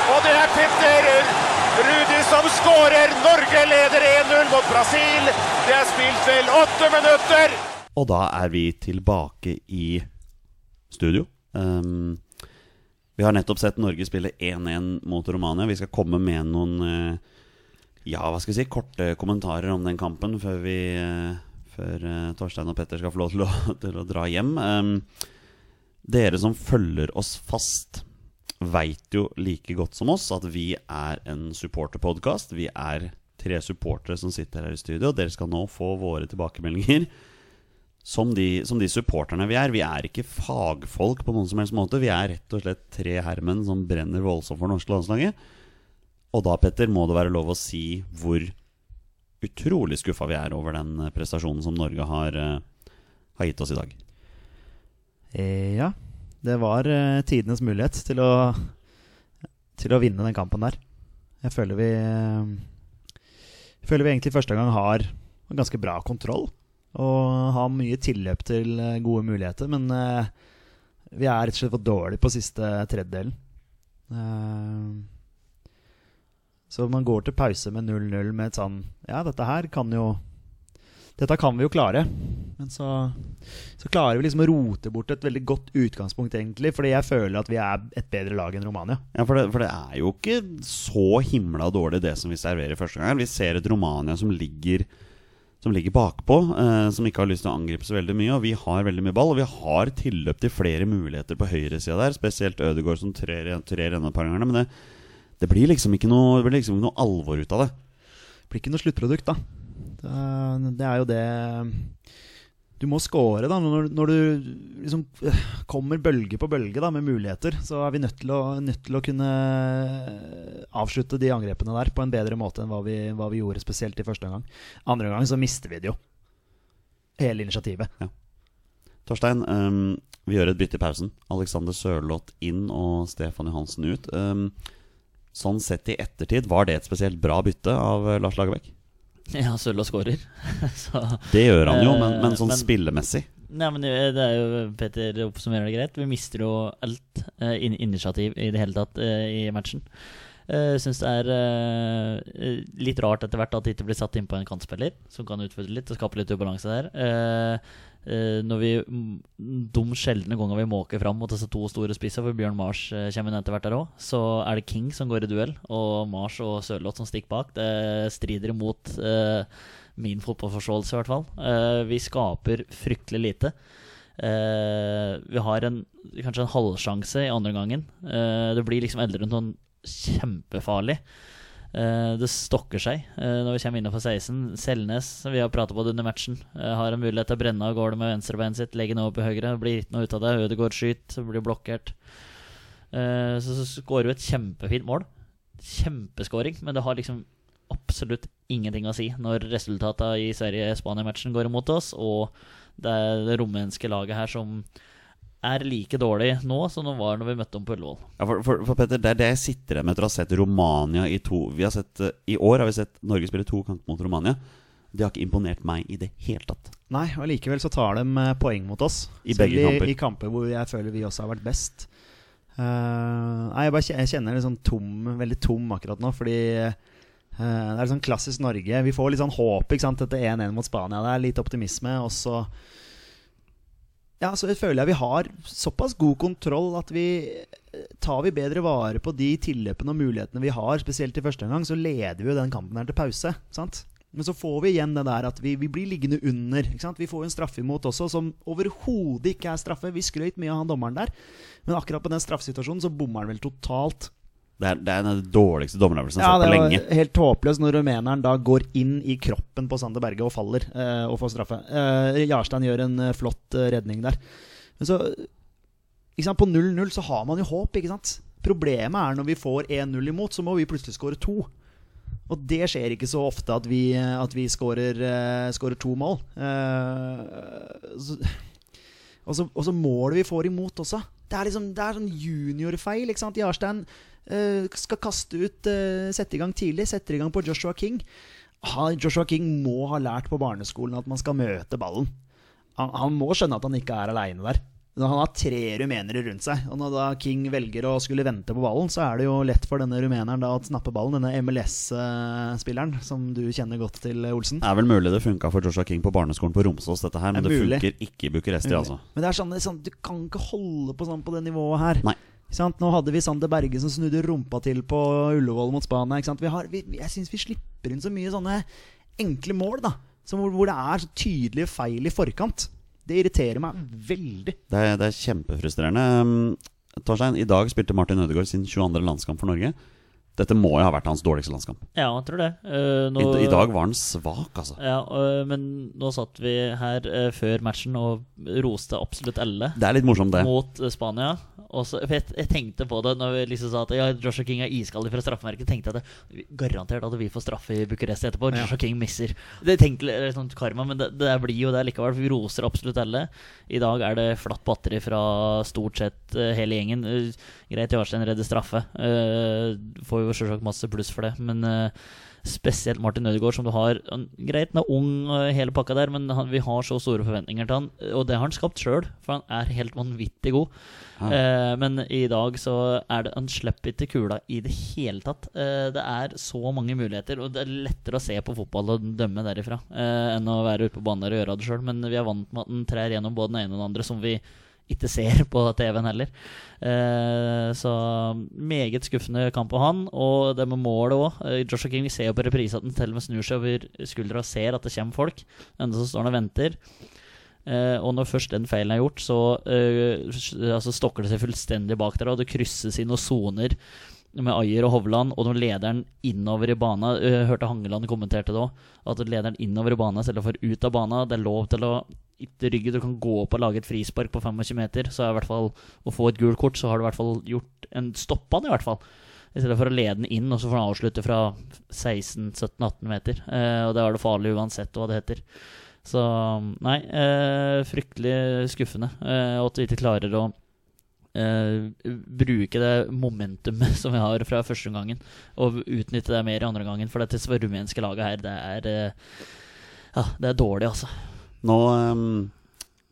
Og det er Petter Rudi som skårer. Norge leder 1-0 mot Brasil. Det er spilt vel åtte minutter. Og da er vi tilbake i studio. Um, vi har nettopp sett Norge spille 1-1 mot Romania. Vi skal komme med noen eh, ja, hva skal vi si, korte kommentarer om den kampen før, vi, eh, før eh, Torstein og Petter skal få lov til å, til å dra hjem. Um, dere som følger oss fast, veit jo like godt som oss at vi er en supporterpodkast. Vi er tre supportere som sitter her i studio. Dere skal nå få våre tilbakemeldinger som de, som de supporterne vi er. Vi er ikke fagfolk på noen som helst måte. Vi er rett og slett tre herremenn som brenner voldsomt for norske landslaget. Og da, Petter, må det være lov å si hvor utrolig skuffa vi er over den eh, prestasjonen som Norge har, eh, har gitt oss i dag. Eh, ja, det var tidenes mulighet til å, til å vinne den kampen der. Jeg føler vi jeg Føler vi egentlig første gang har ganske bra kontroll. Og har mye tilløp til gode muligheter. Men vi er rett og slett for dårlige på siste tredjedelen. Så man går til pause med 0-0 med et sånn Ja, dette her kan jo Dette kan vi jo klare. Men så så klarer vi liksom å rote bort et veldig godt utgangspunkt, egentlig. Fordi jeg føler at vi er et bedre lag enn Romania. Ja, for det, for det er jo ikke så himla dårlig, det som vi serverer første gang. Vi ser et Romania som ligger som ligger bakpå, eh, som ikke har lyst til å angripe så veldig mye. Og vi har veldig mye ball, og vi har tilløp til flere muligheter på høyresida der. Spesielt Ødegaard som trer, trer et par ganger. Men det, det blir liksom ikke noe, det blir liksom noe alvor ut av det. Det blir ikke noe sluttprodukt, da. Det, er jo det Du må score, da. Når, når du liksom øh, kommer bølge på bølge da, med muligheter, så er vi nødt til, å, nødt til å kunne avslutte de angrepene der på en bedre måte enn hva vi, hva vi gjorde, spesielt i første omgang. Andre gang så mister vi det jo. Hele initiativet. Torstein, um, vi gjør et bytte i pausen. Alexander Sørloth inn og Stefan Johansen ut. Ehm, sånn sett i ettertid, var det et spesielt bra bytte av eh, Lars Lagerbäck? Ja, Sølva skårer. Så Det gjør han jo, men, Eh, men sånn men- spillemessig Nei, men det er jo Peter oppsummerer det greit. Vi mister jo alt eh, initiativ i det hele tatt eh, i matchen. Jeg syns det er eh, litt rart etter hvert at det ikke blir satt inn på en kantspiller som kan utfordre litt og skape litt ubalanse der. Eh, eh, når vi mm, De sjeldne gangene vi måker fram mot disse to store spissene, for Bjørn Mars eh, kommer inn etter hvert der òg, så er det King som går i duell, og Mars og Sørloth som stikker bak. Det strider imot eh, min fotballforståelse, i hvert fall. Eh, vi skaper fryktelig lite. Eh, vi har en, kanskje en halvsjanse i andre gangen. Eh, det blir liksom eldre enn noen kjempefarlig. Eh, det stokker seg eh, når vi kommer innenfor 16. Selnes, vi har pratet på det under matchen, eh, har en mulighet til å brenne av gårde med venstrebeinet sitt, legge den over på høyre. Blir ikke noe ut av det. Ødegaard skyter, blir blokkert. Så, skårer vi et kjempefint mål. Kjempeskåring, men det har liksom absolutt ingenting å si når resultatene i Sverige-Spania-matchen går imot oss, og det det rumenske laget her som er like dårlig nå som den var når vi møtte dem på Ullevål. Ja, for, for, for Petter, Det er det jeg sitter igjen med etter å ha sett Romania i to vi har sett, eh, I år har vi sett Norge spille to kamper mot Romania. Det har ikke imponert meg i det hele tatt. Nei, og likevel så tar de eh, poeng mot oss. I Selv begge kamper. I, I kamper hvor jeg føler vi også har vært best. Uh, nei, jeg bare jeg kjenner det sånn tom, veldig tom akkurat nå, fordi uh, det er sånn klassisk Norge. Vi får litt sånn håp ikke sant, etter 1-1 mot Spania. Det er litt optimisme. Og så ja, så føler jeg vi har såpass god kontroll at vi eh, tar vi bedre vare på de tilløpene og mulighetene vi har, spesielt i første omgang, så leder vi jo den kampen her til pause. sant? Men så får vi igjen det der at vi, vi blir liggende under. Vi får en straffe imot også, som overhodet ikke er straffe. Vi skrøt mye av han dommeren der, men akkurat på den straffesituasjonen så bommer han vel totalt. Det er, det er den dårligste dommeravgjørelsen jeg Ja, har det sett på var helt håpløst når rumeneren da går inn i kroppen på Sander Berge og faller eh, og får straffe. Eh, Jarstein gjør en eh, flott eh, redning der. Men så På 0-0 så har man jo håp, ikke sant? Problemet er når vi får 1-0 imot, så må vi plutselig skåre to. Og det skjer ikke så ofte at vi, at vi skårer, eh, skårer to mål. Eh, så, og, så, målet vi får imot også. Det er liksom Det er sånn juniorfeil. ikke sant? Jarstein eh, skal kaste ut eh, Sette i gang tidlig. Setter i gang på Joshua King. Joshua King må ha lært på barneskolen at man skal møte ballen. Han, han må skjønne at han ikke er aleine der. Han har tre rumenere rundt seg. Og når da King velger å skulle vente på ballen, så er det jo lett for denne rumeneren da å snappe ballen. Denne MLS-spilleren som du kjenner godt til, Olsen. Det er vel mulig det funka for Joshua King på barneskolen på Romsås, dette her, men Det det, er funker ikke i Bucuresti, altså. Men det er sånn, det er sånn, du kan ikke holde på sånn på det nivået her. Nei. Nå hadde vi Sander Berge som snudde rumpa til på Ullevål mot Spania. Ikke sant? Vi har, vi, jeg syns vi slipper inn så mye sånne enkle mål, da. Som hvor, hvor det er så tydelige feil i forkant. Det irriterer meg veldig. Det er, det er kjempefrustrerende. Um, Torstein, i dag spilte Martin Ødegaard sin 22. landskamp for Norge. Dette må jo ha vært hans dårligste landskamp. Ja, jeg tror det. Uh, nå, I, I dag var han svak, altså. Ja, uh, men nå satt vi her uh, før matchen og roste absolutt alle Det er litt morsomt, det. mot Spania. Og så, jeg, jeg tenkte på det når vi liksom sa at ja, Joshua King er iskald fra straffemerket. Tenkte jeg at det, garantert at vi får straffe i Bucuresti etterpå. Ja. Joshua King misser. Det tenkte litt sånn karma, men det, det blir jo det likevel. For vi roser absolutt alle. I dag er det flatt batteri fra stort sett uh, hele gjengen. Uh, greit, Jarstein redder straffe. Uh, får jo selvsagt masse pluss for det, men uh, Spesielt Martin Ødegaard, som du har han, Greit, han er ung og hele pakka der, men han, vi har så store forventninger til han. Og det har han skapt sjøl, for han er helt vanvittig god. Ja. Eh, men i dag så er det Han slipper ikke kula i det hele tatt. Eh, det er så mange muligheter, og det er lettere å se på fotball og dømme derifra eh, enn å være ute på banen og gjøre det sjøl. Men vi er vant med at han trær gjennom både den ene og den andre, som vi ikke ser på TV-en heller. Eh, så meget skuffende kamp på han. Og det med målet òg. Joshua King, ser jo på reprise at han til og med snur seg over skuldra og ser at det kommer folk. Enda så står han og venter. Eh, og når først den feilen er gjort, så eh, altså stokker det seg fullstendig bak der, og det krysses i noen soner med Ayer og Hovland, og når lederen innover i bana jeg Hørte Hangeland kommenterte det òg, at lederen innover i bana istedenfor ut av bana. Det er lov til å ikke rygge, du kan gå opp og lage et frispark på 25 meter. Så er i hvert fall å få et gult kort, så har du i hvert fall gjort en stoppa han i hvert fall. I stedet for å lede den inn, og så får han avslutte fra 16-17-18 meter. Eh, og det er det farlig uansett hva det heter. Så nei, eh, fryktelig skuffende. Eh, at vi ikke klarer å eh, bruke det momentumet som vi har fra første gangen, og utnytte det mer i andre gangen. For dette rumenske laget her, det er uh, Ja, det er dårlig, altså. Nå, um,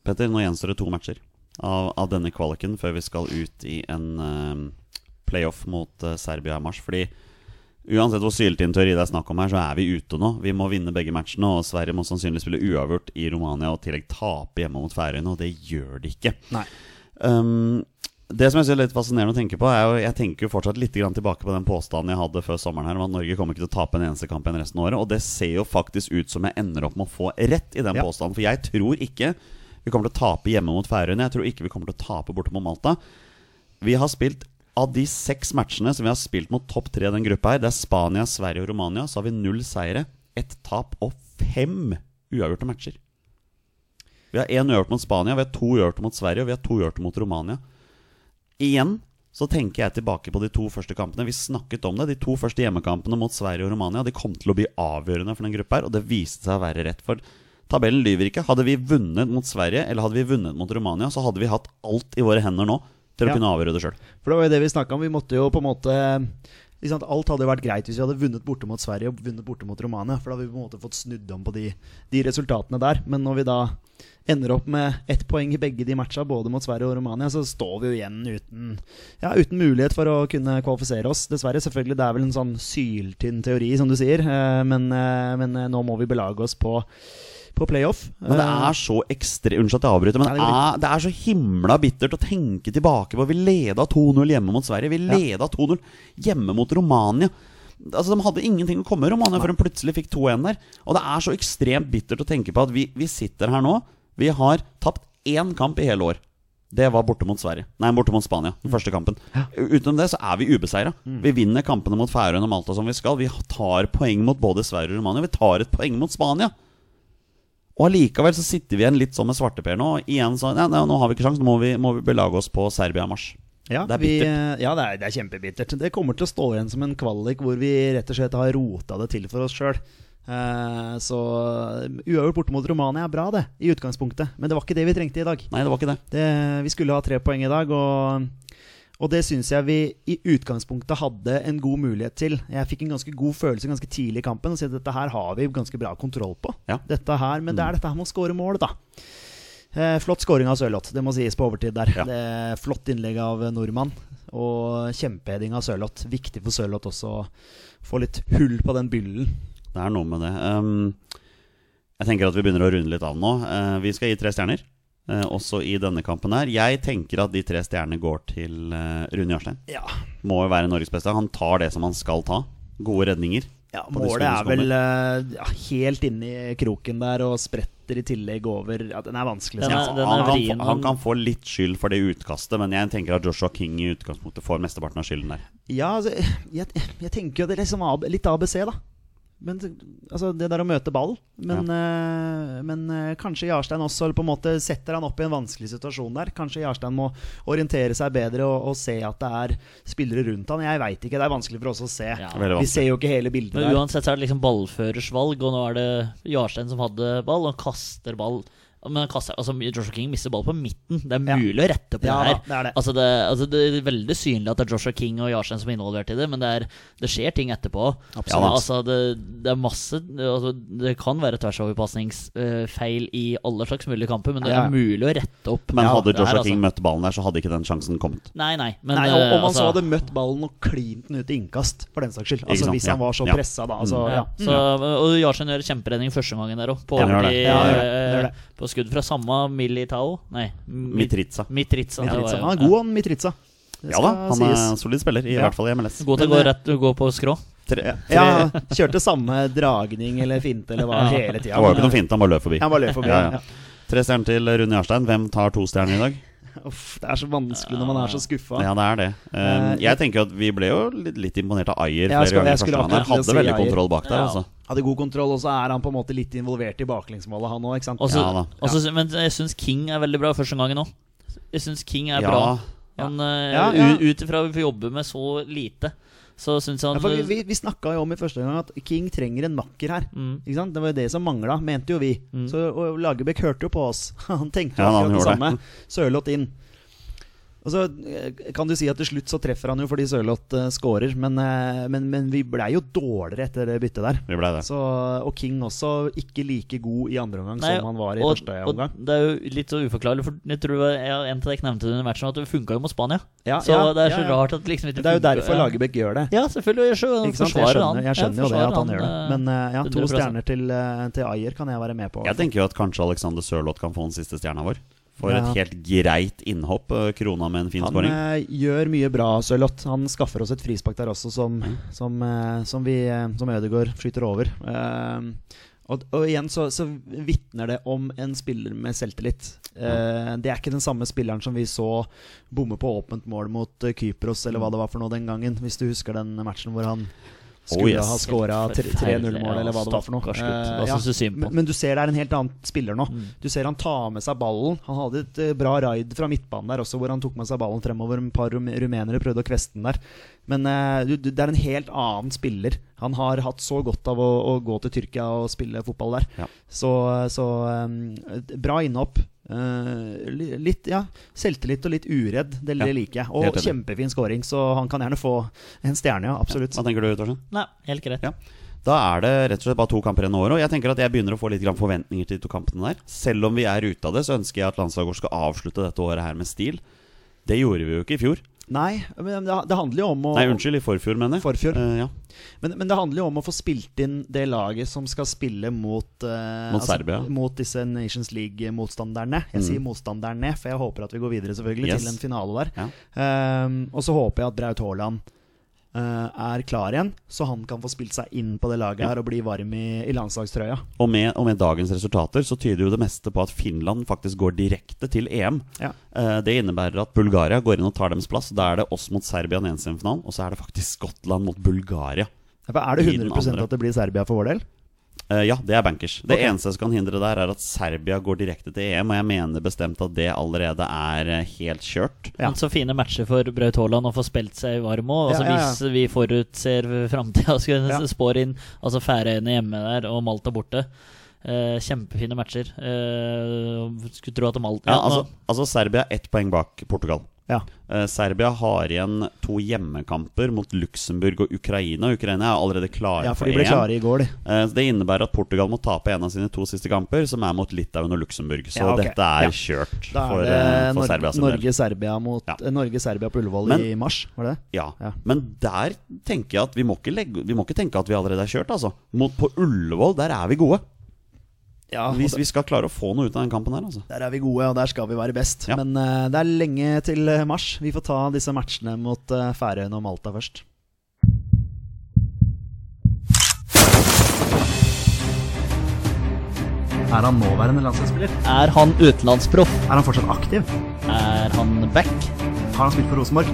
Petter, nå gjenstår det to matcher av, av denne kvaliken før vi skal ut i en um, playoff mot uh, Serbia i mars. Fordi uansett hvor syltynn teori det er snakk om her, så er vi ute nå. Vi må vinne begge matchene, og Sverige må sannsynligvis spille uavgjort i Romania og i tillegg tape hjemme mot Færøyene, og det gjør de ikke. Nei. Um, det som jeg synes er litt fascinerende å tenke på, er jo Jeg tenker jo fortsatt litt grann tilbake på den påstanden jeg hadde før sommeren her om at Norge kommer ikke til å tape en eneste kamp igjen resten av året. Og det ser jo faktisk ut som jeg ender opp med å få rett i den Ja. påstanden. For jeg tror ikke vi kommer til å tape hjemme mot Færøyene. Jeg tror ikke vi kommer til å tape borte mot Malta. Vi har spilt av de seks matchene som vi har spilt mot topp tre i den gruppa her, det er Spania, Sverige og Romania, så har vi null seire, ett tap og fem uavgjorte matcher. Vi har én uavgjort mot Spania, vi har to uavgjorte mot Sverige, og vi har to uavgjorte mot Romania. Igjen så tenker jeg tilbake på de to første kampene. Vi snakket om det. De to første hjemmekampene mot Sverige og Romania De kom til å bli avgjørende for den gruppa her, og det viste seg å være rett. For tabellen lyver ikke. Hadde vi vunnet mot Sverige eller hadde vi vunnet mot Romania, så hadde vi hatt alt i våre hender nå til å Ja. kunne avgjøre det sjøl. For det var jo det vi snakka om. Vi måtte jo på en måte Alt hadde jo vært greit hvis vi hadde vunnet borte mot Sverige og vunnet borte mot Romania. For da hadde vi på en måte fått snudd om på de, de resultatene der. Men når vi da ender opp med ett poeng i begge de matcha, både mot Sverige og Romania, så står vi jo igjen uten, ja, uten mulighet for å kunne kvalifisere oss. Dessverre, selvfølgelig. Det er vel en sånn syltynn teori, som du sier. eh, Men, eh, men eh, nå må vi belage oss på, på playoff. Men det er så ekstre Unnskyld at jeg avbryter, men det er, det er så himla bittert å tenke tilbake på. Vi leda 2-0 hjemme mot Sverige. Vi leda 2-0 hjemme mot Romania. Altså De hadde ingenting å komme med Romania før de plutselig fikk 2-1 der. Og det er så ekstremt bittert å tenke på at vi, vi sitter her nå. Vi har tapt én kamp i hele år. Det var borte mot Sverige Nei, borte mot Spania. Den første kampen. Utenom det så er vi ubeseira. Vi vinner kampene mot Færøyene og Malta som vi skal. Vi tar poeng mot både Sverige og Romania. Vi tar et poeng mot Spania. Og allikevel så sitter vi igjen litt sånn med svarteper nå. Og igjen så, nei, nei, Nå har vi ikke sjans, nå må vi, må vi belage oss på Serbia-marsj. Ja, Det er vi, ja det, er, det er kjempebittert. Det kommer til å stå igjen som en kvalik hvor vi rett og slett har rota det til for oss sjøl. Så uavgjort borte mot Romania er bra, det, i utgangspunktet. Men det var ikke det vi trengte i dag. Nei, det var ikke det. Det, vi skulle ha tre poeng i dag, og, og det syns jeg vi i utgangspunktet hadde en god mulighet til. Jeg fikk en ganske god følelse ganske tidlig i kampen og si at dette her har vi ganske bra kontroll på. Ja. Dette her, Men det er dette her med å score mål, da. Eh, flott scoring av Sørloth, det må sies på overtid der. Ja. Det er Flott innlegg av nordmann. Og kjempeheading av Sørloth. Viktig for Sørloth også å få litt hull på den byllen. Det er noe med det. Um, jeg tenker at vi begynner å runde litt av nå. Uh, vi skal gi tre stjerner, uh, også i denne kampen her. Jeg tenker at de tre stjernene går til uh, Rune Jarstein. Ja, Må jo være Norges beste. Han tar det som han skal ta. Gode redninger. Ja, Målet er vel eh, ja, helt inni kroken der og spretter i tillegg over Ja, den er vanskelig. Den er- jeg. den han, kan, få- han kan få litt skyld for det utkastet, men jeg tenker at Joshua King i utgangspunktet får mesteparten av skylden der. Ja, altså, jeg, jeg tenker jo det er liksom litt ABC, da. Men altså, det der å møte ball. Men, eh, men uh, kanskje Jarstein også på en måte setter han opp i en vanskelig situasjon der. Kanskje Jarstein må orientere seg bedre og, og se at det er spillere rundt han. Jeg veit ikke, det er vanskelig for oss å se. Ja. Vi ser jo ikke hele bildet Men der. uansett så er det liksom ballførers valg, og nå er det Jarstein som hadde ball, og han kaster ball. Men han kaster, altså Joshua King mister ball på midten. Det er Ja. mulig å rette på Ja det her. det er det. Altså det, altså det er veldig synlig at det er Joshua King og Jarstein som er involvert i det, men det, er, det skjer ting etterpå. Absolutt. Ja, altså det, det er masse altså Det kan være tversoverpasningsfeil i alle slags mulige kamper, men det Ja. er mulig å rette opp. Men hadde Joshua her, altså. King møtt ballen der, så hadde ikke den sjansen kommet. Nei, nei. Men, Nei, og, om han så altså- hadde møtt ballen og klint den ut i innkast, for den saks skyld. Altså Hvis han var så ja. pressa, da. Altså, Ja, ja. så, og Jarstein gjør kjemperedning første gangen der òg, på, Ja, det. Eh, skudd fra samme Militao. Nei, Mitritsa Mitritza. Mitritza. var. Han er god, han Mitritza. Ja da, han er sies. en solid spiller, i Ja. hvert fall i MLS. God til å gå, rett, gå på skrå. Tre, tre, Ja, kjørte samme dragning eller finte eller hva Ja. hele tida. Det var jo ikke noe fint, han bare løp forbi. Han bare løp forbi. Ja, ja. ja. Tre stjerner til Rune Jarstein. Hvem tar to stjerner i dag? Uff, det er så vanskelig når man er så skuffa. Ja, det er det. Um, Eh, jeg tenker at vi ble jo litt, litt imponert av Ayer flere skal- ganger. første å Hadde si veldig Ayer. kontroll bak der, Ja. altså. Hadde god kontroll, og så er han på en måte litt involvert i baklengsmålet, han òg, Ja. Ja Men jeg syns King er veldig bra første gangen òg. Jeg syns King er Ja. bra. Han, eh, Ja, ja. Ut ifra vi får jobbe med så lite, så syns han Ja, for vi vi, vi snakka jo om i første gang at King trenger en makker her. Mm. Ikke sant? Det var jo det som mangla, mente jo vi. Mm. Så og Lagerbäck hørte jo på oss. Han tenkte jo Ja, han akkurat det gjorde samme. Sørloth inn. Og så eh, kan du si at til slutt så treffer han jo fordi Sørloth uh, scorer, men, uh, men, men vi blei jo dårligere etter det byttet der. Vi ble det. Så, og King også ikke like god i andre omgang Nei, som han var i og, første og omgang. det er jo litt så uforklarlig, for jeg tror jeg, en av dere nevnte det under matchen, at det funka jo mot Spania. Ja, så ja, det er så ja, ja. rart at liksom ikke Det er jo derfor Ja. Lagerbäck gjør det. Ja, selvfølgelig. Jeg, skjønner? Jeg skjønner, jeg skjønner jo det at han gjør det. Men ja, to 100%. stjerner til, til Ayer kan jeg være med på. Jeg tenker jo at kanskje Alexander Sørloth kan få den siste stjerna vår. For Ja. et helt greit innhopp, eh, krona med en fin Han scoring. eh, gjør mye bra, Sørloth. Han skaffer oss et frispark der også, som, som, eh, som, vi, eh, som Ødegaard skyter over. Eh, og, og igjen så, så vitner det om en spiller med selvtillit. Eh, det er ikke den samme spilleren som vi så bomme på åpent mål mot Kypros, eller hva det var for noe den gangen. Hvis du husker den matchen hvor han Oh, skulle yes. ha scora 3-0-mål, eller hva det var for noe. Eh, Hva ja. Men, men du ser det er en helt annen spiller nå. Mm. Du ser han tar med seg ballen. Han hadde et eh, bra raid fra midtbanen der også, hvor han tok med seg ballen fremover. Et par rumenere prøvde å kveste den der. Men uh, du, du, det er en helt annen spiller. Han har hatt så godt av å, å gå til Tyrkia og spille fotball der. Ja. Så, så um, bra innhopp. Eh, li- litt ja, selvtillit og litt uredd. Det, det Ja, liker jeg. Og kjempefin scoring, så han kan gjerne få en stjerne, ja. Absolutt. Hva tenker du, Torstein? Nei, helt greit. Ja. Da er det rett og slett bare to kamper igjen i året. Og jeg tenker at jeg begynner å få litt grann forventninger til de to kampene der. Selv om vi er ute av det, så ønsker jeg at landslaget vårt skal avslutte dette året her med stil. Det gjorde vi jo ikke i fjor. Nei, men det, det handler jo om å Nei, unnskyld, i forfjor, mener jeg. Forfjor. Eh, ja. Men, men det handler jo om å få spilt inn det laget som skal spille mot eh, Mot Serbia. Mot disse Nations League-motstanderne. Jeg Mm. sier motstanderne, for jeg håper at vi går videre selvfølgelig Yes. til en finale der. Ja. Um, og så håper jeg at Braut Haaland er klar igjen, så han kan få spilt seg inn på det laget her og bli varm i, i landslagstrøya. Og med, og med dagens resultater så tyder jo det meste på at Finland faktisk går direkte til EM. Ja. Eh, Det innebærer at Bulgaria går inn og tar deres plass. Da er det oss mot Serbia i den ene semifinalen, og så er det faktisk Skottland mot Bulgaria. Ja, er det 100 andre. at det blir Serbia for vår del? Eh, ja, det er bankers. Det eneste som kan hindre der, er at Serbia går direkte til EM, og jeg mener bestemt at det allerede er eh, helt kjørt. Ja. Men så fine matcher for Braut Haaland å få spilt seg varm òg. Altså, Ja, ja, ja. Hvis vi forutser framtida, Ja. spår inn altså Færøyene hjemme der og Malta borte. Uh, kjempefine matcher. Uh, skulle tro at Malta Ja, altså, altså Serbia er ett poeng bak Portugal. Ja. Uh, Serbia har igjen to hjemmekamper mot Luxembourg og Ukraina. Ukraina er allerede klare Ja, for for de ble klare i går, de. Uh, så Det innebærer at Portugal må tape en av sine to siste kamper, som er mot Litauen og Luxembourg. Så Ja, okay. dette er kjørt Da for, er eh, det for Nor Serbia. Norge-Serbia eh, Norge-Serbia på Ullevål Men- i mars, var det det? Ja. Ja. Men der tenker jeg at vi må ikke, legge, vi må ikke tenke at vi allerede er kjørt. Altså. Mot, på Ullevål, der er vi gode. Ja, Hvis vi skal klare å få noe ut av den kampen her, altså. Der er vi gode, og der skal vi være best. Ja. Men uh, det er lenge til eh, mars. Vi får ta disse matchene mot uh, Færøyene og Malta først. Er han nåværende landslagsspiller? Er han utenlandsproff? Er han fortsatt aktiv? Er han back? Har han spilt for Rosenborg?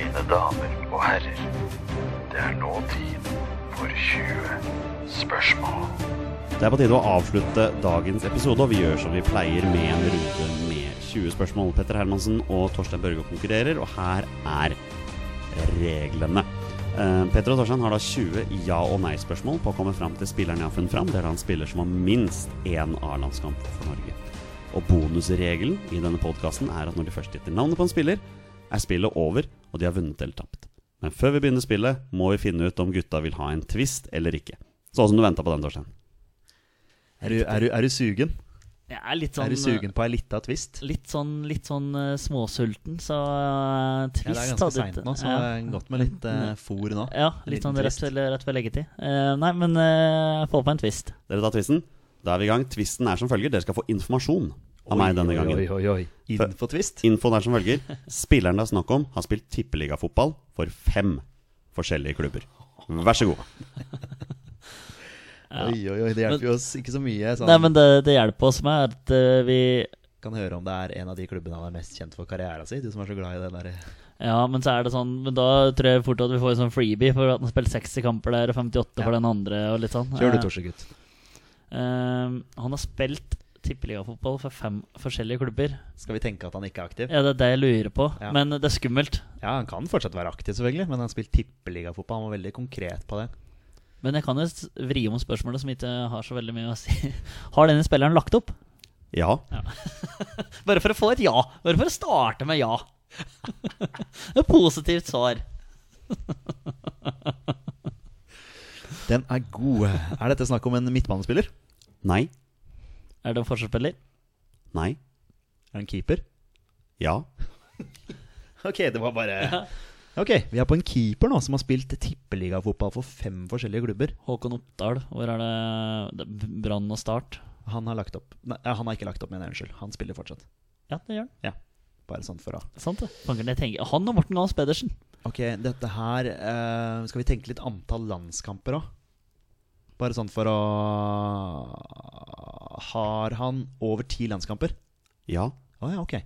Mine damer og herrer, det er nå tid for 20 spørsmål. Det er på tide å avslutte dagens episode, og vi gjør som vi pleier med en runde med 20 spørsmål. Petter Hermansen og Torstein Børge konkurrerer, og her er reglene. Eh, Petter og Torstein har da 20 ja- og nei-spørsmål på å komme fram til spilleren jeg har funnet fram. Det er da en spiller som har minst én A-landskamp for Norge. Og bonusregelen i denne podkasten er at når de først gjetter navnet på en spiller, er spillet over, og de har vunnet eller tapt. Men før vi begynner spillet, må vi finne ut om gutta vil ha en twist eller ikke. Sånn som du venta på den, Torstein. Er du, er du, er du sugen? Jeg er litt sånn er du sugen på ei lita twist? Litt sånn, litt sånn uh, småsulten, så uh, Ja, det er ganske seint nå, så ja. godt med litt uh, fôr nå. Ja, litt sånn rett twist. rett ved leggetid. Uh, nei, men uh, få på en twist. Dere tar twisten? Da er vi i gang. Twisten er som følger. Dere skal få informasjon av meg denne gangen. Oi, oi, oi. Infotvist? Infoen er som følger. Spilleren det er snakk om, har spilt tippeligafotball for fem forskjellige klubber. Vær så god. Ja. Oi, oi, oi. Det hjelper jo oss ikke så mye. Sånn. Nei, men det, det hjelper oss med at uh, vi Kan høre om det er en av de klubbene han er mest kjent for karrieren sin. Du som er så glad i det der Ja, men så er det sånn Men da tror jeg fort at vi får en sånn freebie for at han spilt 60 kamper der og 58 for den andre og litt sånn. Kjør du, Eh, Torsegutt. Uh, han har spilt tippeligafotball for fem forskjellige klubber. Skal vi tenke at han ikke er aktiv? Ja, det er det jeg lurer på. Ja. Men det er skummelt. Ja, han kan fortsatt være aktiv, selvfølgelig, men han har spilt tippeligafotball. Han var veldig konkret på det. Men jeg kan jo vri om spørsmålet som ikke har så veldig mye å si. Har denne spilleren lagt opp? Ja. Bare for å få et ja. Bare for å starte med ja. Et positivt svar. Den er god. Er dette snakk om en midtbanespiller? Nei. Er det en forsvarsspiller? Nei. Er det en keeper? Ja. Ok, det var bare Ok, vi er på en keeper nå som har spilt tippeligafotball for fem forskjellige klubber. Håkon Oppdal. Hvor er det, det Brann og Start? Han har lagt opp Nei, han har ikke lagt opp, mener jeg. Unnskyld. Han spiller fortsatt. Ja, det gjør han. Bare sånn for å Sant det. Tenker, han og Morten Gahls Pedersen. Ok, dette her uh, Skal vi tenke litt antall landskamper òg? Bare sånn for å Har han over ti landskamper? Ja. Å ja, ok.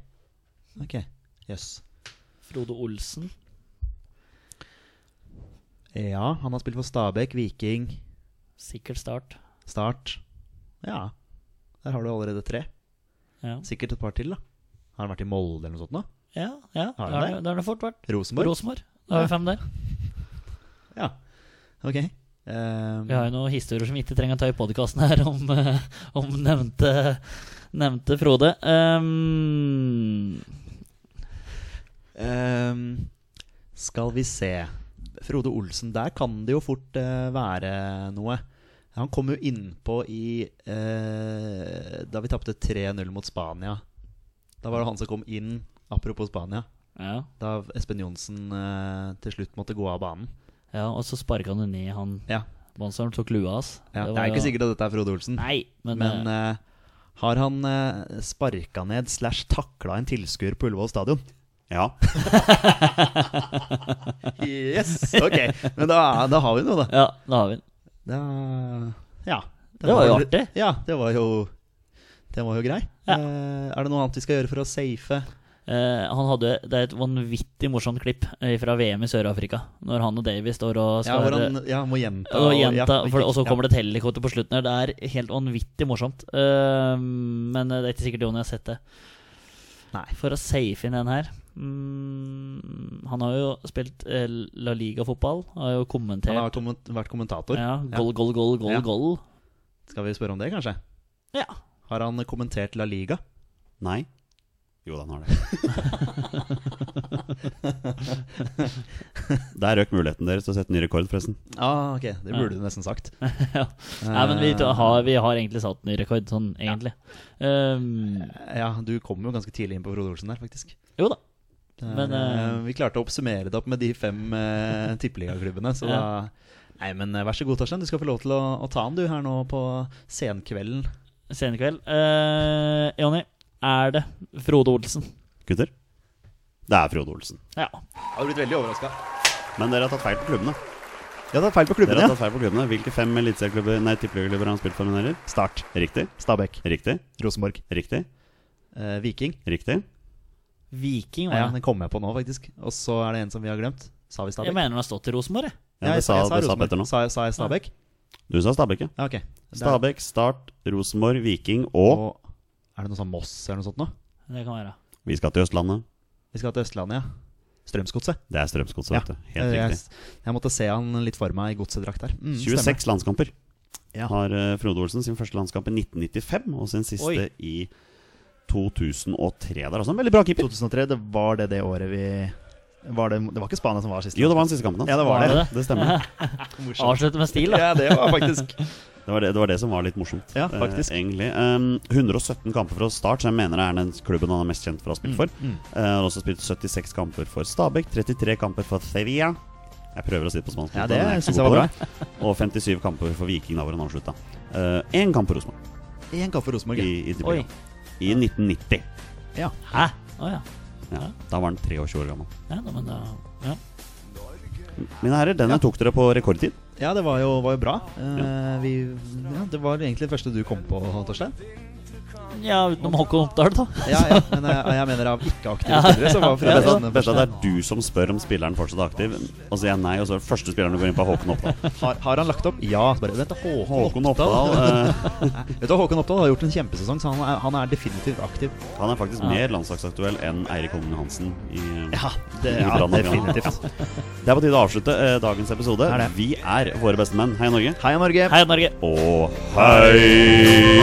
Ok, Jøss. Frode Olsen. Ja, han har spilt for Stabæk, Viking, Sikkert Start. Start. Ja, der har du allerede tre. Ja, Sikkert et par til, da. Har han vært i Molde eller noe sånt nå? ja, ja Har det har det har det fort vært. Rosenborg? Rosenborg. Da har vi fem der. Ja. Ok. Um, Vi har jo noen historier som vi ikke trenger å ta i podkasten her, om, eh, om nevnte, nevnte Frode. Um, um, skal vi se Frode Olsen, der kan det jo fort eh, være noe. Han kom jo innpå i eh, Da vi tapte 3-0 mot Spania. Da var det han som kom inn, apropos Spania. ja, Da Espen Johnsen eh, til slutt måtte gå av banen. ja, og så sparka han ned han Ja, Bonseren, tok lua hans. ja. Det Det er ikke jo- sikkert at dette er Frode Olsen. Nei, men, Men eh, eh, har han uh, sparka ned slash takla en tilskuer på Ullevål stadion? Ja. Yes! Ok, men da, da har vi noe, da. Ja, da har vi den. Da, ja. Det var jo artig. Ja, det var jo Det var jo grei. Ja. Eh, er det noe annet vi skal gjøre for å safe? Eh, han hadde, det er et vanvittig morsomt klipp eh, fra VM i Sør-Afrika. Når han og Davy står og Ja, skal hvor han ja, må gjenta. og gjenta, ja, for, og så kommer det et helikopter på slutten her. Det er helt vanvittig morsomt. Eh, men det er ikke sikkert Jonny har sett det. Nei. For å safe inn den her mm, Han har jo spilt eh, La Liga-fotball. Har jo kommentert Han har komment vært kommentator. ja, Goal, goal, goal, goal, Ja. goal. Skal vi spørre om det, kanskje? Ja. Har han kommentert La Liga? Nei. Jo da, han har det. Der røk muligheten deres til å sette ny rekord, forresten. Ah, ok, det burde du nesten sagt. ja. Nei, men vi, har, vi har egentlig satt ny rekord, sånn egentlig. Um, Ja, du kom jo ganske tidlig inn på Frode Olsen der, faktisk. jo da. Men, eh, vi klarte å oppsummere det opp med de fem uh, tippeligaklubbene. Så Ja. da Nei, men vær så god, Torstein. Du skal få lov til å, å ta den, du, her nå på senkvelden. Senkveld. Uh, Jonny, er det Frode Olsen? Gutter? Det er Frode Olsen. Ja. Jeg har blitt veldig overraska. Men dere har tatt feil på klubbene. Ja, det er feil på Dere har ja. tatt feil på klubbene Hvilke fem eliteserieklubber Nei, tippeligaklubber har han spilt for, mener? Start. Riktig. Stabæk. Riktig. Rosenborg. Riktig. Uh, Viking. Riktig. Viking, var ja. den kom jeg på nå, faktisk. Og så er det en som vi har glemt. Sa vi Jeg mener han har stått i Rosenborg, jeg. Ja, jeg, sa, jeg sa Rosenborg. Sa, jeg- sa jeg Stabæk? Du sa Stabæk, ja. Ja, ok. Det er- Stabæk, Start, Rosenborg, Viking og Og er det noe sånn Moss eller noe sånt nå? Det kan være. Vi skal til Østlandet. Vi skal til Østlandet, ja. Strømsgodset. Det er Strømsgodset, Ja. vet du. Helt riktig. jeg måtte se han litt for meg i godsedrakt der. Mm, 26 landskamper Ja. har eh, Frode Olsen. Sin første landskamp i 1995, og sin siste Oi. i 2003. Det er også en veldig bra keeper. 2003, det var det det året vi var det, det var ikke Spania som var siste? Jo, det var den siste kampen hans. Ja, det var Var det. det Det stemmer. Avslutte med stil, da. Ja, det var faktisk Det var det, det var det som var litt morsomt. Ja, eh, faktisk. egentlig um, 117 kamper fra start, så jeg mener det er den klubben han er mest kjent for å ha spilt for. mm. Eh, Han har også spilt 76 kamper for Stabæk, 33 kamper for Sevilla. Jeg prøver å si det på spansk. Ja, det syns jeg var bra. Og 57 kamper for Viking, da hvor han avslutta. Én kamp for Rosenborg Én kamp for Rosenborg. i, ja. i, Oi. I 1990. Ja. Hæ? Å ja. Ja, da var han 23 år gammel. ja. da, Men da ja. Mine herrer, denne Ja. tok dere på rekordtid. ja, det var jo, var jo bra. Eh, vi, ja, det var egentlig det første du kom på, Torstein. Ja, utenom Håkon Oppdal, da. Ja, ja, men jeg, jeg mener av ikke-aktive Ja. spillere. Så var Det Frode beste, beste er at det er du som spør om spilleren fortsatt er aktiv. Og så sier jeg nei, og så er det første spilleren du går inn på, Håkon Oppdal. Har, har han lagt opp? Ja. Bare, vent, Håkon, Håkon Oppdal. Eh, Vet du, Håkon Oppdal har gjort en kjempesesong, så han er, han er definitivt aktiv. Han er faktisk Ja. mer landslagsaktuell enn Eirik Holmen Johansen. I, Ja, det, I ja definitivt. Det er på tide å avslutte eh, dagens episode. Er. Vi er våre beste menn. Hei Norge. Hei Norge! Hei, Norge. Og hei!